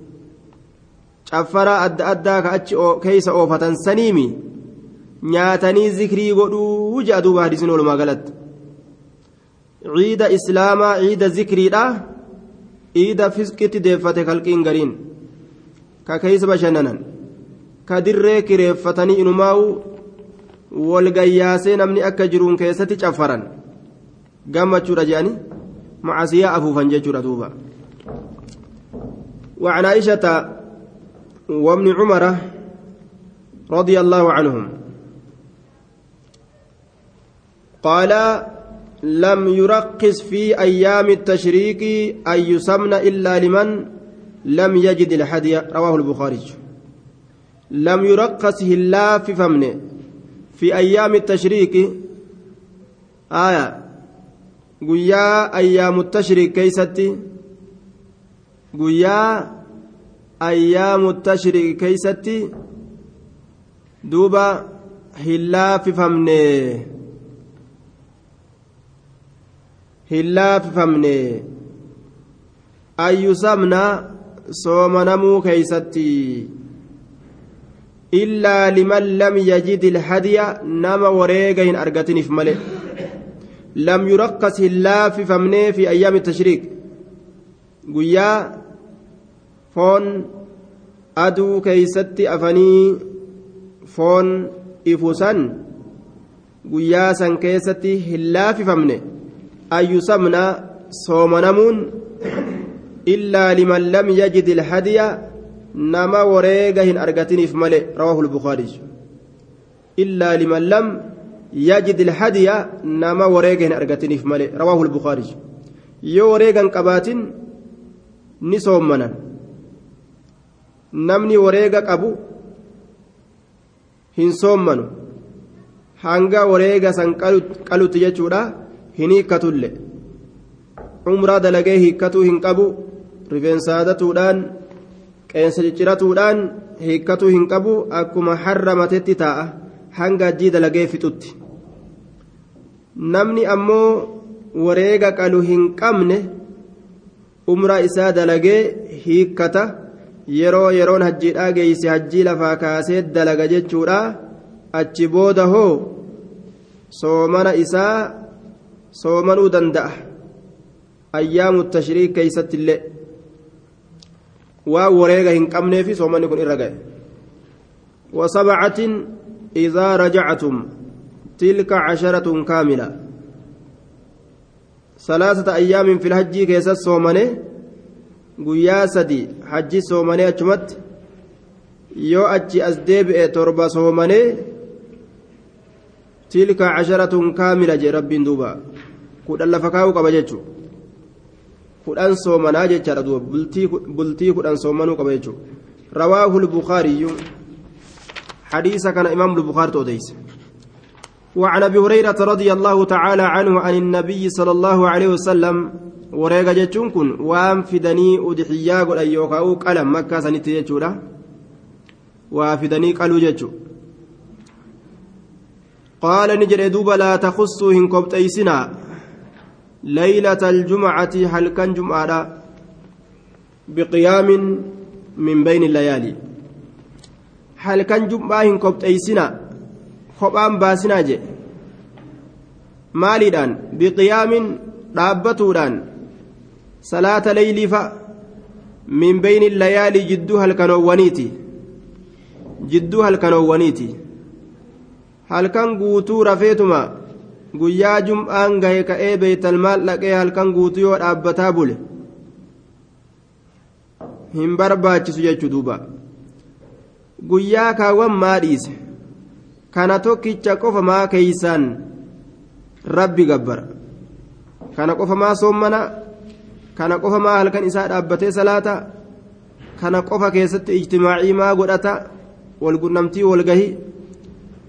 Caffaraa adda addaa ka achi keessa oofatan nyaatanii zikrii godhuu je'a duuba hadisiin walumaa galatti ciida islaamaa ciida zikriidha ciida fisqitti deeffate kalqiin gariin. ka keeysa bashannanan ka dirree kireeffatanii inumaa'u walgayyaasee namni akka jiruun keessatti caffaran gammachuudha jedhani macasiyaa afuufan jechuudha duuba وعن عائشة وابن عمر رضي الله عنهم قال لم يرقص في أيام التشريك أن يسمن إلا لمن لم يجد الحدي رواه البخاري. لم يرقص الله في فمن. في أيام التشريك آية. أيام التشريك كيستي. guyyaa ayyaamu tashriiqi keeysatti duuba hin laaffifamne hin laaffifamne ayyusamna soomanamuu keeysatti illaa liman lam yajid ilhadiya nama wareega hin argatiniif male lam yuraqqas hin laaffifamnee fi ayyaami tashriiq guyyaa foon aduu keeysatti afanii foon ifusan guyyaa san keessatti hin laaffifamne ayyusamna soomanamuun illaa liman lam yajid ilhadiya nama wareega hin argatiniif male rawaahu lbukaariy illaa liman lam yajid ilhadiya nama wareega hin argatiniif male rawaahu lbukaariy yoo wareegan qabaatin ni soommanan namni wareega qabu hin soommanu hanga wareega san hin hiikkatulle umraa dalagee hiikkatuu hin qabu rifeensaadatuudhaan qeensa cicciratuudhaan hiikkatuu hin qabu akkuma harramatetti taa'a hanga ajjii dalagee fixutti namni ammoo wareega qalu hin qabne umraa isaa dalagee hiikkata yeroo yeroon hajjiidhaa geeyse hajjii lafaa kaasee dalaga jechuudha achi booda hoo soomana isaa danda'a. Ayyaamu tashriik keeysatti illee. Waan wareega hin qabneefi soomanni kun irra ga'e. وسبعة إذا رجعتم تلك عشرة كاملة ثلاثة أيام في الحج كيس الصومنة قيا سدي حج صومنة أجمت يو أجي أزديب تربة صومنة تلك عشرة كاملة جي رب دوبا كود الله فكاو قبجتشو kudhan soomanaa jechaadha duuba bultii kudhan soomanuu qaba jechuudha rawaahu lbukaariyyu حديث كان إمام البخاري توديس. وعن أبي هريرة رضي الله تعالى عنه عن النبي صلى الله عليه وسلم. كن. وام فدني أدحيا قل أيوكاو قلم مكة سنتي جتشولا وافدني قالوا جتشو قال نجر دوبا لا تخصوا هن كبتيسنا ليلة الجمعة هل كان جمعة بقيام من بين الليالي halkan jum'aa hin kobxeeysinaa kophaan baasinaa jedhe maaliidhaan biqiyaamin dhaabbatuudhaan salaata leeyliifa min beyni layaalii jidduu halkanoowwaniiti jidduu halkanoowwaniiti halkan guutuu rafeetuma guyyaa jum'aan gahe ka'ee beeytalmaal dhaqee halkan guutuu yoo dhaabbataa bule hin barbaachisu jechuu duuba guyyaa kaawwan maa kana tokkicha qofa maa keeysaan rabbi gabbara kana qofa maa soommana kana qofa maa halkan isaa dhaabbatee salaata kana qofa keessatti ijtimaacii maa godhata walgunnamtii walgahi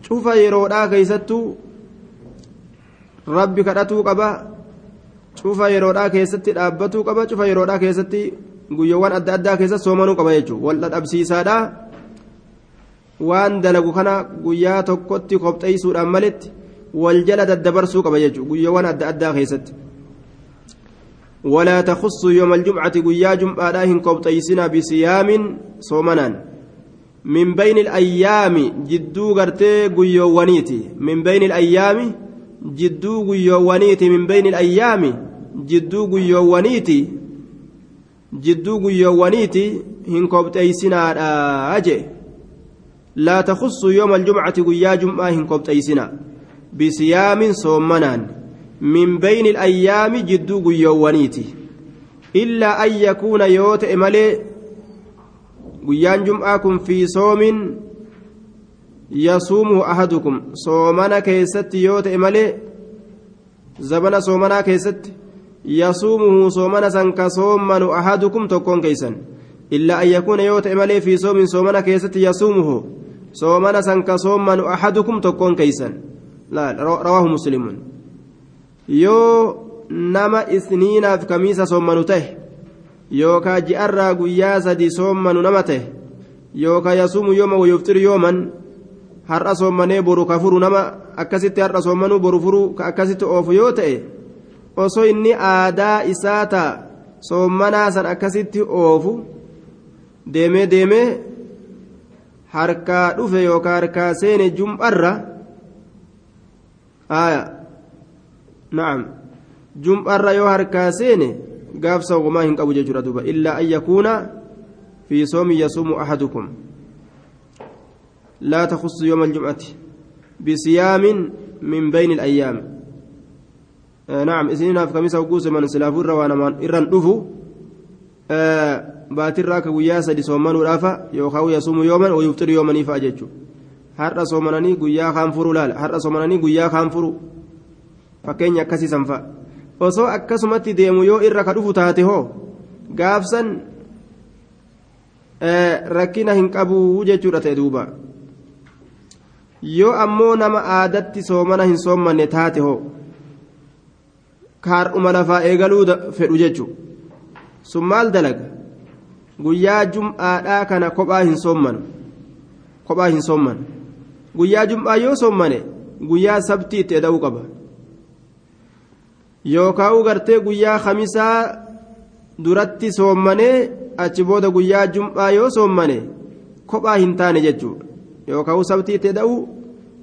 cufa yeroodhaa keeysattuu rabbi kadhatuu qaba cufa yeroodhaa keessatti dhaabbatuu qaba cufa yeroodhaa keessatti guyyoowwan adda addaa keessatti soomanuu qaba jechuudha wal dhadhabsiisaadhaa. waan dalagu kana guyyaa tokkotti qopheessuudhaan maletti wal jala daddabarsuu qaba jechuudha guyyoowwan adda addaa keessatti. ولا تخص يوم الجمعة قيا جمعة لاهن قبطيسنا بصيام صومنا من بين الأيام جدو غرتي قيوانيتي من بين الأيام جدو قيوانيتي من بين الأيام جدو قيوانيتي جدو قيوانيتي هن قبطيسنا أجي. لا تخص يوم الجمعة قيا جمعة هنكوب تيسنا بصيام صومنان. من بين الأيام جدو قيوانيتي إلا أن يكون يوت إمالي قيان جمعة في صوم يصومه أحدكم صومنا كيست يوت إمالي زمن صومنا كيست يصومه صومنا سنك صومن أحدكم تكون كيسا إلا أن يكون يوت إمالي في صوم صومنا كيست يصومه soomana san ka soommanu ahadukum tokkoon keeysan rawaahu muslimun. Yoo nama isniinaaf kamiisa soommanu ta'e yookaa ji'arraa guyyaa sadi soommanu nama ta'e yookaa yasuumu yooma wayufxiru yooman har'a soommanee boru ka furu nama akkasitti har'a soommanuu boru furu ka akkasitti oofu yoo ta'e osoo inni aadaa isaa ta'a soommanaa san akkasitti oofu deemee deemee harkaa dhufe yookaan harkaa seene jum'arra aya na'am jum'arra yoo harkaa seene gaafsa homaa hin qabu jechuudha duuba illaa an yakuuna fi soomi yasuumu ahadukum الجمعة بصيام من بين الأيام آه نعم إسنين في كميسة وقوس من سلافور روانا من إران دفو آه baatirraa ka guyyaa sadi soomanuudhaafa yookaan yasuumu yooman wayuftiru yoomanii fa'a jechuudha har'a soomananii guyyaa kaan furu laala har'a soomananii guyyaa kaan furu fakkeenya akkasiisan fa'a osoo akkasumatti deemu yoo irra ka dhufu taate hoo gaafsan rakkina hin qabu jechuudha ta'e duuba yoo ammoo nama aadatti soomana hin soommanne taate hoo kaardhuma lafaa eegaluu fedhu jechuudha sun maal dalaga. guyyaa jum'aadhaa kana kophaa hin soommanu kophaa hin soommanu guyyaa jum'aa yoo soommane guyyaa sabtii itti eda'uu qaba yookaan gartee guyyaa khamisaa duratti soommanee achi booda guyyaa jum'aa yoo soommane kophaa hin taane jechuudha. Yookaan sabtii itti eda'uu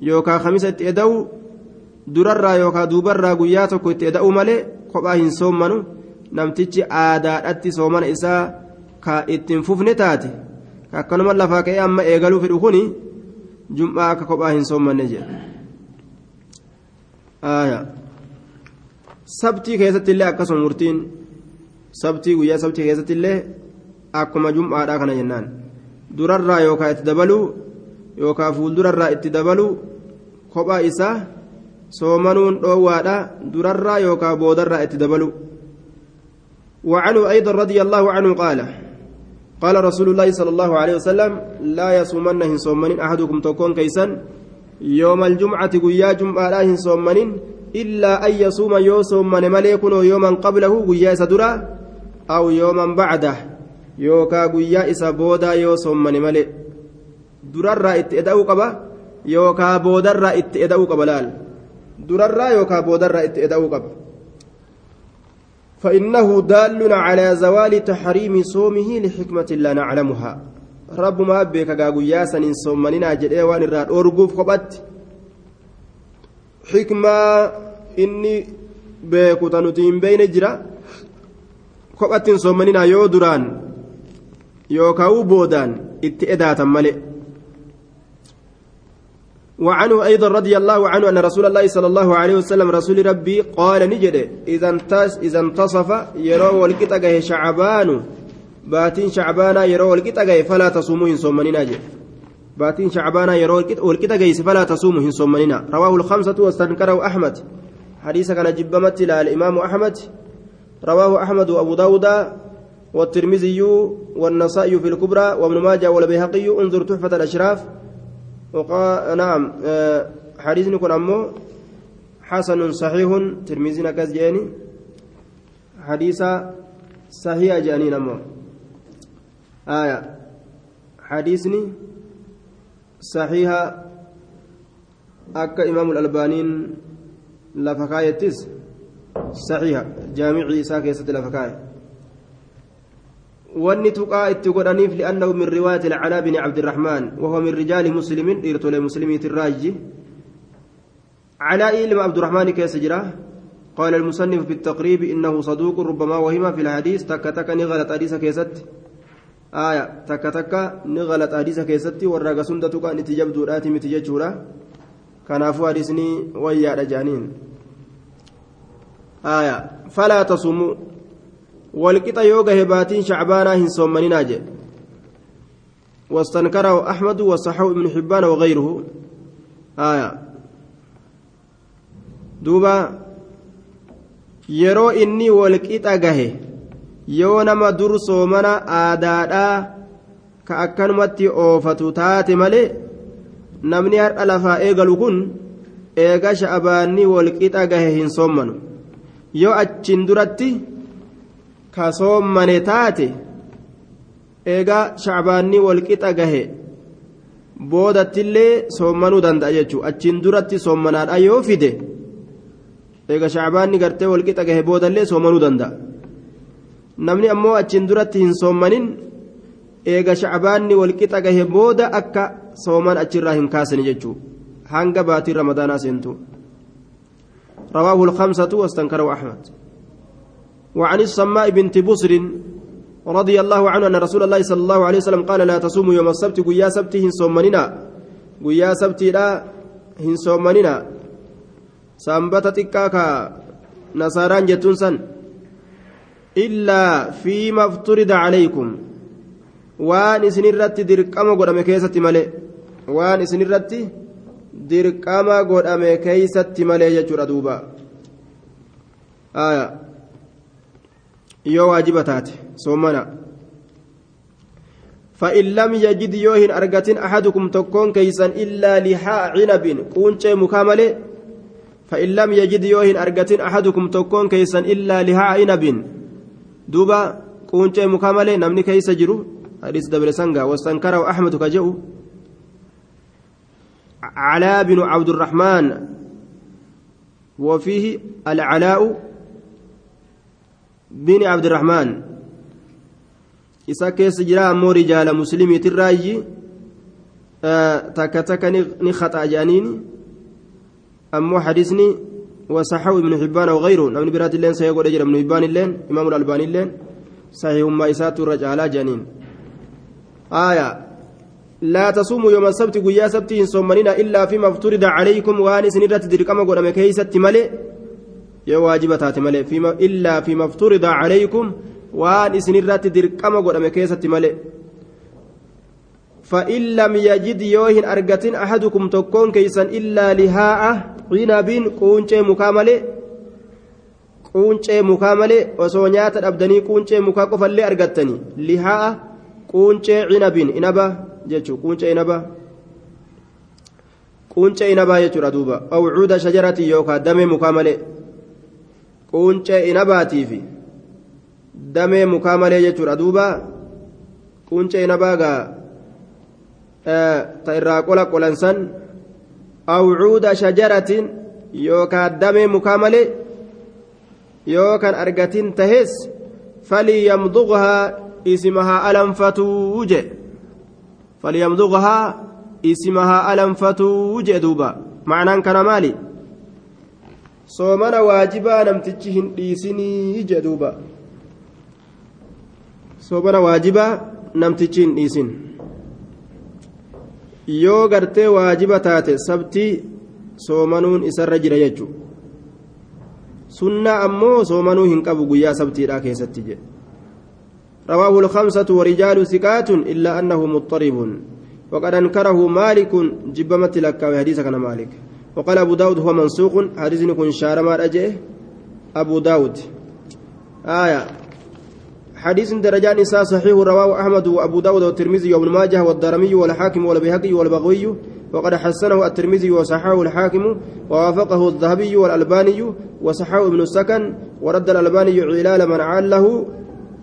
yookaan khamisa itti eda'uu durarraa yookaan duubarraa guyyaa tokko itti eda'uu malee kophaa hin soommanu. Namtichi aadaadhatti soomana isaa. ka ittiin fufne taate. Ka akkanuma lafaa ka'ee amma eegaluu fedhu kuni jum'aa akka kophaa hin soommanne jedha sabtii keessatti illee akkasuma murtiin sabtii guyyaa sabtii keessatti illee akkuma jum'aadhaa kana jennaan durarraa yookaan itti dabaluu yookaan fuuldurarraa itti dabaluu kophaa isaa soomanuun dhoowwaadha durarraa yookaan boodarraa itti dabaluu وعنه أيضا رضي الله عنه قال قال رسول الله صلى الله عليه وسلم لا يصومن هنصومن أحدكم تكون كيسا يوم الجمعة قيا جمعة لا إلا أن يصوم يوصوم من مليكن يوما قبله قيا سدرا أو يوما بعده. يوكا قيا إسابودا يوصوم من ملي. درر اتئدأو قبا يوكا بودر اتئدأو قبلال درر يوكا بودر اتئدأو قبا. فإنه دال على زوال تحريم صومه لحكمة لا نعلمها. رب ما بك قاقويا سنين صومننا جدئ وان الراد أرقوف قبت. حكمة إني بيكو تنتين بين جرا قبت صومننا يو دران يو كاو بودان اتئداتا ملئ وعنه أيضا رضي الله عنه أن رسول الله صلى الله عليه وسلم رسول ربي قال نجد إذا انتص إذا انتصف يرو والقطة شعبان باتين شعبان يرو والقطة فلا تصوموا إن صومننا جد. باتين شعبان يرو والقطة فلا تصوموا إن صومننا رواه الخمسة واستنكره أحمد. حديث كان جبمت إلى الإمام أحمد. رواه أحمد وأبو داود والترمذي والنسائي في الكبرى وابن ماجه والبيهقي. انظر تحفة الأشراف. وقال نعم حديث يكون أمه حسن صحيح ترمذينا كزجاني حديث صحيح جانين أمه آية. حديثني صحيح أكا إمام الألبانين لفكايتس صحيح جامعي ساكيسة لفكاية wanni tuqaa itti godhaniif li'annahu min riwaayati alcalaa bini cabdirahmaan wahuwa min rijaali muslimin dhiirtolee muslimiiti irraayyi calaa'i ilma abdurahmaani keessa jira قال المصنف في التقريب إنه صدوق ربما وهم في الحديث تك تك نغلط حديث كيست آية تك تك نغلط حديث كيست والراقة سندتك أن تجبدو الآتي متججورا كنافو حديثني ويا رجانين آية فلا تصوموا والقطع يوغا هباتين شعبانا هن صومننا جي واستنكره أحمد وصححه ابن حبان وغيره آية دوبا yeroo inni walqixa gahe yoo nama dur soomana aadaadhaa ka akkanumatti oofatu taate malee namni har'a lafaa eegalu kun eega sha'abaanni walqixa gahe hin soommanu yoo achiin duratti ka soommane taate eegaa shacbaanni walqixa gahe boodattillee soommanuu danda'a jechuudha achiin duratti soommanaadha yoo fide eega shacbaanni gartee walqixa gahe boodallee soommanuu danda'a namni ammoo achiin duratti hin soommanin eega shacbaanni walqixa gahe booda akka sooman achirraa hin kaasani jechuudha hanga baatii ramadaanaa seentu رواه الخمسة واستنكره أحمد وعن السماء بنت بصر رضي الله عنه أن رسول الله صلى الله عليه وسلم قال لا تصوموا يوم السبت قيا سبت هن صومننا قيا سبت لا هن صومننا سنبتتك نصاران جتون سن إلا فيما افترض عليكم irratti dirqama godhame keessatti malee waan isin irratti dirqama godhame keeysatti malee jechuudha duuba yoo waajiba taate soomana فإن لم يجد يوهن أرجتين أحدكم تكون كيسا إلا لحاء عنب كونشي مكاملة فإن لم يجد يوهن أرجتين أحدكم تكون كيسا إلا لحاء عنب دوبا كونشي مكاملة نمني كيس جرو حديث دبر سنغا واستنكره أحمد كجو علاء بن عبد الرحمن وفيه العلاء بن عبد الرحمن keessa jira ammoo rijaala muslimiitirraayyi takka takka ni khaxaa jedhaniini ammoo hadisni wasaxawu hibbaan aw gayru namni biraati illeen sahee godhe jedha ibnu hibbaan illeen imaamu albaani illeen sahihummaa isaatu irra caalaa jedhaniin آية لا تصوموا يوم السبت قيا سبت صومنين إلا فيما افترض عليكم وأن سنرة تدركما قول مكيسة ملئ يا واجبة ملئ فيما إلا فيما افترض عليكم وأن سنرة تدركما قول مكيسة ملئ فإن لم يجد يوهن أرقة أحدكم تكون كيسا إلا لهاء عنب قونشي مكاملة quuncee mukaa malee osoo nyaata dhabdanii quuncee mukaa qofallee argattanii lihaa quuncee cinabin inaba jechuu quuncee inaba quuncee inabaa jechuudha duuba awcuuda shajarati yookaan damee mukaa malee quuncee inabaatiifi damee mukaa malee jechuudha duuba quuncee inabaa gaa ta irraa qola qolansan awcuuda shajaratin yookaan damee mukaa malee yookaan argatin tahes falyamduqhaa isimahaa alanfatuu je falyamduqhaa isimahaa alanfatuu je duuba macnaan kana maali soomana waajibaa namtichi hin dhiisinii je duuba soomana waajibaa namtichi hin dhiisin yoo gartee waajiba taate sabtii soomanuun isarra jira jechuudha sunnaa ammoo soomanuu hin qabu guyyaa sabtiidhaa keessatti jedhe رواه الخمسة ورجال ثقات إلا أنه مضطرب وقد أنكره مالك جبمت لك حديث كان مالك وقال أبو داود هو منسوق حديث يكون شارما رجعه أبو داود آية حديث درجان نساء صحيح رواه أحمد وأبو داود والترمذي وابن ماجه والدارمي والحاكم والبيهقي والبغوي وقد حسنه الترمذي وصححه الحاكم ووافقه الذهبي والألباني وصححه ابن السكن ورد الألباني علال من عاله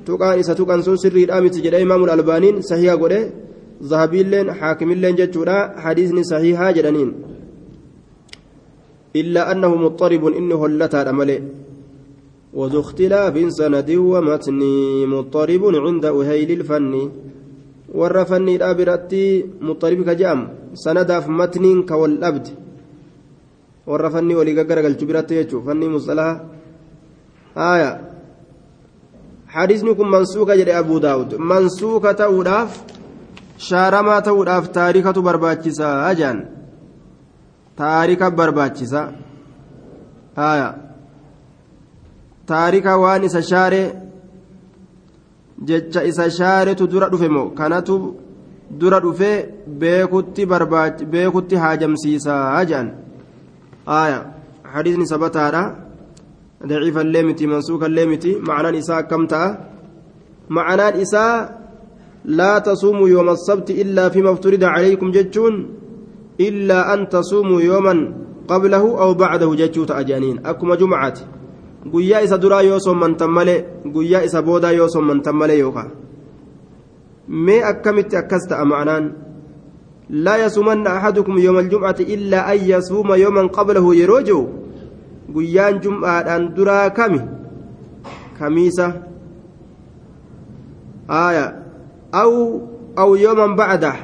tuqaan isa tuqan sun sirriidha miti jedhe imaamu albaaniin sahiha godhe zahabiilleen haakimilleen jechuudha hadiisni sahihaa jedhaniin illaa annahu muxaribun inni hollataadha malee وذو اختلاف سند ومتن مضطرب عند أهيل الفن. والرفني الأبرتي مضطرب كجام. سندا في متن كوالأبد. والرفني ولقرق الجبرات يجو. فني مصطلح. آية. حديثني كن منسوكة جدي أبو داود. منسوكة توداف شارما توداف تاريخة برباچسا أجان. تاريخة برباچسا آية. Waan isa shaare jecha isa shaaretu dura dhufe moo kanatu dura dhufe beekutti barbaachi beekutti haajamsiisaa jedhan aya hadiisni sabataadha daciifallee miti mansuukallee miti macnaan isaa akkam ta'a macnaan isaa laa tasuumuu yooma asabti illaa fima ifturida calaykum jechuun illaa an tasuumuu yooman qablahu aw bacdahu jechuu ta'a jedhaniin akkuma jumcaati guyyaa isa duraa yoo sommantan malee guyyaa isa boodaa yoo sommantan malee yookaan mee akkamitti akkas ta'a ma'anaan لا يصومن أحدكم يوم الجمعة إلا أن يصوم يوما قبله يروجو قيان جمعة أن درا كمي كميسة آية أو أو يوما بعده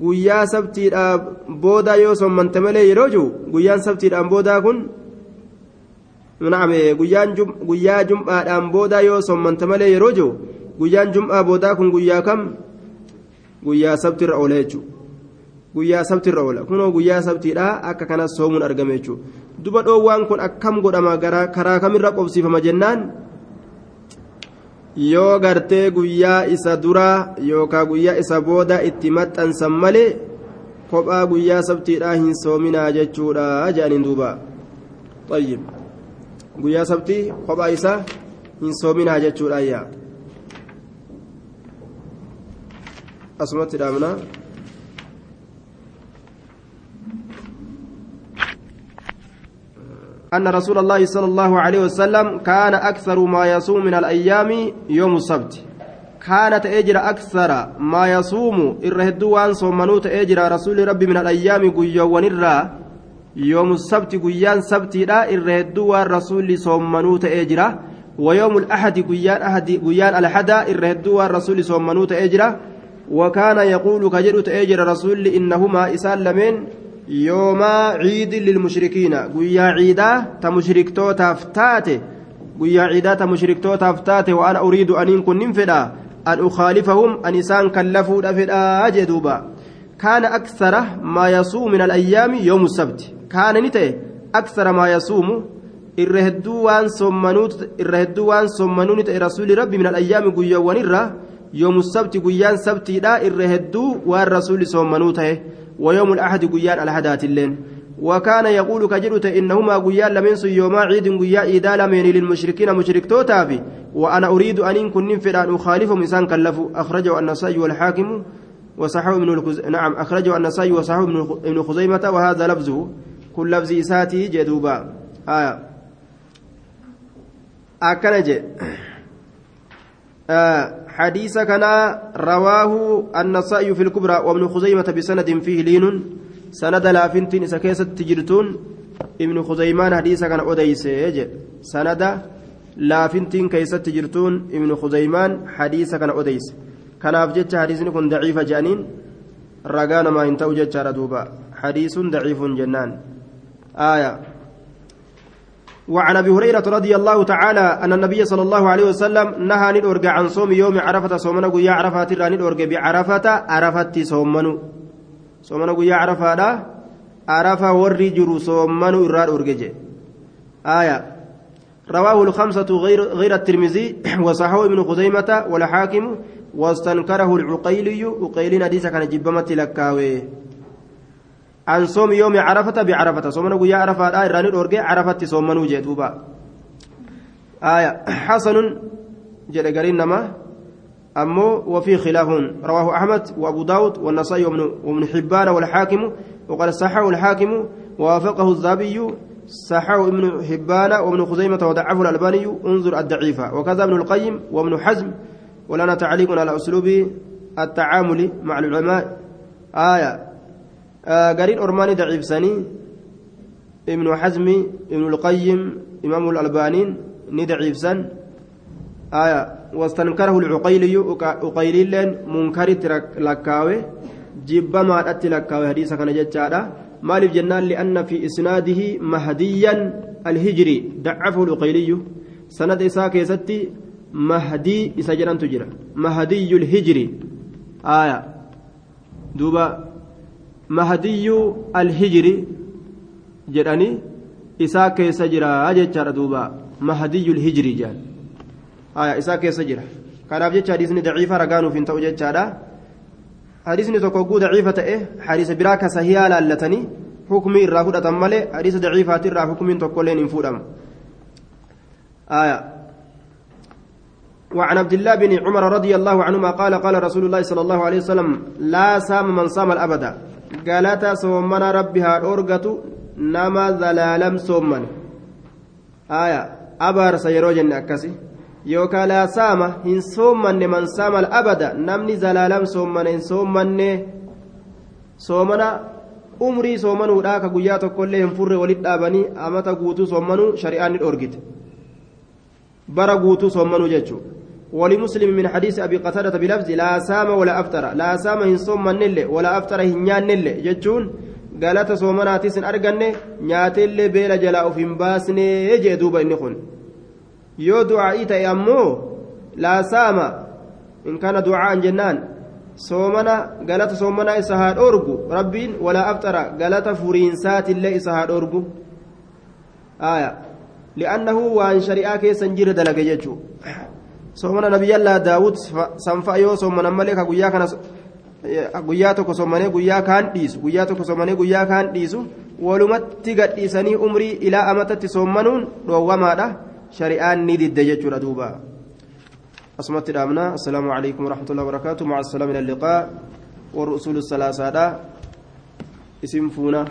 guyyaa sabtiidhaa boodaa yoo sommante malee yeroo jiru guyyaan sabtiidhaan boodaa kun na'ame guyyaa jum'aadhaan boodaa yoo sommante malee yeroo jiru guyyaan jum'aa boodaa kun guyyaa kam guyyaa sabtirra oola jechuudha. guyyaa sabtirra oola kunoo guyyaa sabtiidha akka kanas soomuun argame jechuudha duba dhoowwaan kun akkam godhama karaa kamirra qobsiifama jennaan yoo gartee guyyaa isa duraa yookaan guyyaa isa booda itti maxxansan malee kophaa guyyaa sabtiidhaa hin soominaa jechuudha jedhaniin duuba guyyaa sabtii kophaa isaa hin soominaa jechuudha ayyaa asumatti dhaabnaa. أن رسول الله صلى الله عليه وسلم كان أكثر ما يصوم من الأيام يوم السبت كانت أجر أكثر ما يصوم الرهدوان صومنوت أجر رسول ربي من الأيام قيا ونرى يوم السبت قيان سبت لا الرهدوان رسول صومنوت أجر ويوم الأحد قيان أحد قيان الأحد الرهدوان رسول صومنوت أجر وكان يقول كجرت أجر رسول إنهما إسال لمن yoomaa ciidin lilmushrikiina guyyaa ciidaa ta mushriktootaaf taate guyyaa ciidaa ta mushriktootaaf taate waan uriidu aniin kun nin fedha an ukhaalifahum an isaan kallafuudha fedhaa jee duuba kaana aksara maa yasuumu kaana ni ta'e aksara maa yasuumu irra hedduu waan sommanuu ni ta'e rasuuli rabbi min alayyaami guyyoowwanirra yoomu sabti guyyaan sabtiidha irra hedduu waan rasuuli sommanuu ta'e ويوم الأحد قيان الأحدات اللين وكان يقول كجرت إنهما قيان لمن يوم عيد قيا إيدا لمن للمشركين مشرك توتافي وأنا أريد أن كن فلان أخالفهم إنسان كلفوا أخرجه النسائي والحاكم وصححه ابن الخز... نعم أخرجه النسائي وصححه ابن خزيمة وهذا لفظه كل لفظ إساتي جدوبا آية أكنج آه حديث كان رواه النسائي في الكبرى وابن خزيمة بسند فيه لين سند لافنتين سكيسة تجرتون ابن خزيمان حديث كان أديس سند لافنتين كيسة تجرتون ابن خزيمان حديث كان أديس كان أفجت حديث كن ضعيف جانين رقانا ما انتو جتشار دوبا حديث ضعيف جنان آية. وعن أبي هريرة رضي الله تعالى أن النبي صلى الله عليه وسلم نهى ندورج عن صوم يوم عرفة. صومنا قيا عرفة ترى ندورج بعرفة. عرفت صومنو صومنا قيا عرفة عرفة وري جرو صومنو إراد أورجج آية. رواه الخمسة غير غير الترمذي. [clears throat] وصححه ابن خزيمة والحاكم. واستنكره العقيلي. عقيلين حديث كان جبمت لكاوي. عن صوم يوم عرفة بعرفة صومنا قيا عرفة لا إراني الأورجي عرفة صومنا جدوبا آية حسن جل قرين نما أمو وفي خلاف رواه أحمد وأبو داود والنسائي وابن حبان والحاكم وقال صححه الحاكم ووافقه الذهبي صححه ابن حبان وابن خزيمة وضعفه الألباني انظر الضعيفة وكذا ابن القيم وابن حزم ولنا تعليق على أسلوب التعامل مع العلماء آية قرين أرماني ضعيف سني. ابن حزمي ابن القيم إمام الألبانين ندعيف سن. آية واستنكره العقيلي عقيلي لين منكر لكاوي. جب ما أتي لكاوي حديث كان جتشارا مالف جنان لأن في إسناده مهديا الهجري. ضعفه العقيلي. سند إساك يستي مهدي إسجران تجرى. Mahadiyyuu alhijri jedhanii isaa keessa jira jechaadha duuba mahadiyyuu alhijri jedhan isaa keessa jira kanaaf jecha hadiisni daciifa ragaanuuf hin ta'u jechaadha hadiisni tokko guu daciifa ta'e hadiisa biraa ka sahiyaa laallatanii hukumii irraa fudhatan malee hadiisa daciifaati irraa hukumiin tokkolleen hin fuudhamu وعن عبد الله بن عمر رضي الله عنهما قال قال رسول الله صلى الله عليه وسلم لا سام من صام الأبد galata soomana rabbi haa dhoorgatu nama zalaalam soomman aya abaarsa yeroo jenne akkasi yookaan laa saama hin soommanne man abada namni zalaalam soommane hin soommanne soomana umrii soomanuudha ka guyyaa tokkollee hin furre walit dhaabanii amata guutuu soommanuu shari'aan ni dhoorgite bara guutuu soommanuu jechuudha. ولمسلم من حديث أبي قتادة بلفظ لا سام ولا أفطر لا سام هن صوم نل ولا أفطر هنيان نل جتشون قالت صومنا تسن أرجن نياتل بيل جلاء في باسن يجي دوبا إنخن يو دعائي تيامو لا سام. إن كان دعاء جنان. صومنا قالت صومنا إسهاد أورجو ربين ولا أفطر قالت فرينسات الله إسهاد أورجو آية. لأنه وأن شريعة كيسن جير دلق يجو soomana nabiyyallaa daawud sanfa yoo soomanan malee ka guyyaa kana guyyaa tokko soomanee guyyaa kaan dhiisu guyyaa tokko soomanee guyyaa kaan dhiisu walumatti gadhiisanii umrii ilaa amatatti soomanuun dhoowwamaadha shari'aan ni didde jechuudha duuba asumatti dhaabna assalaamu alaikum warahmatullahi wabarakaatu maca assalaam ila alliqaa warra usulu salaasaadha isin fuuna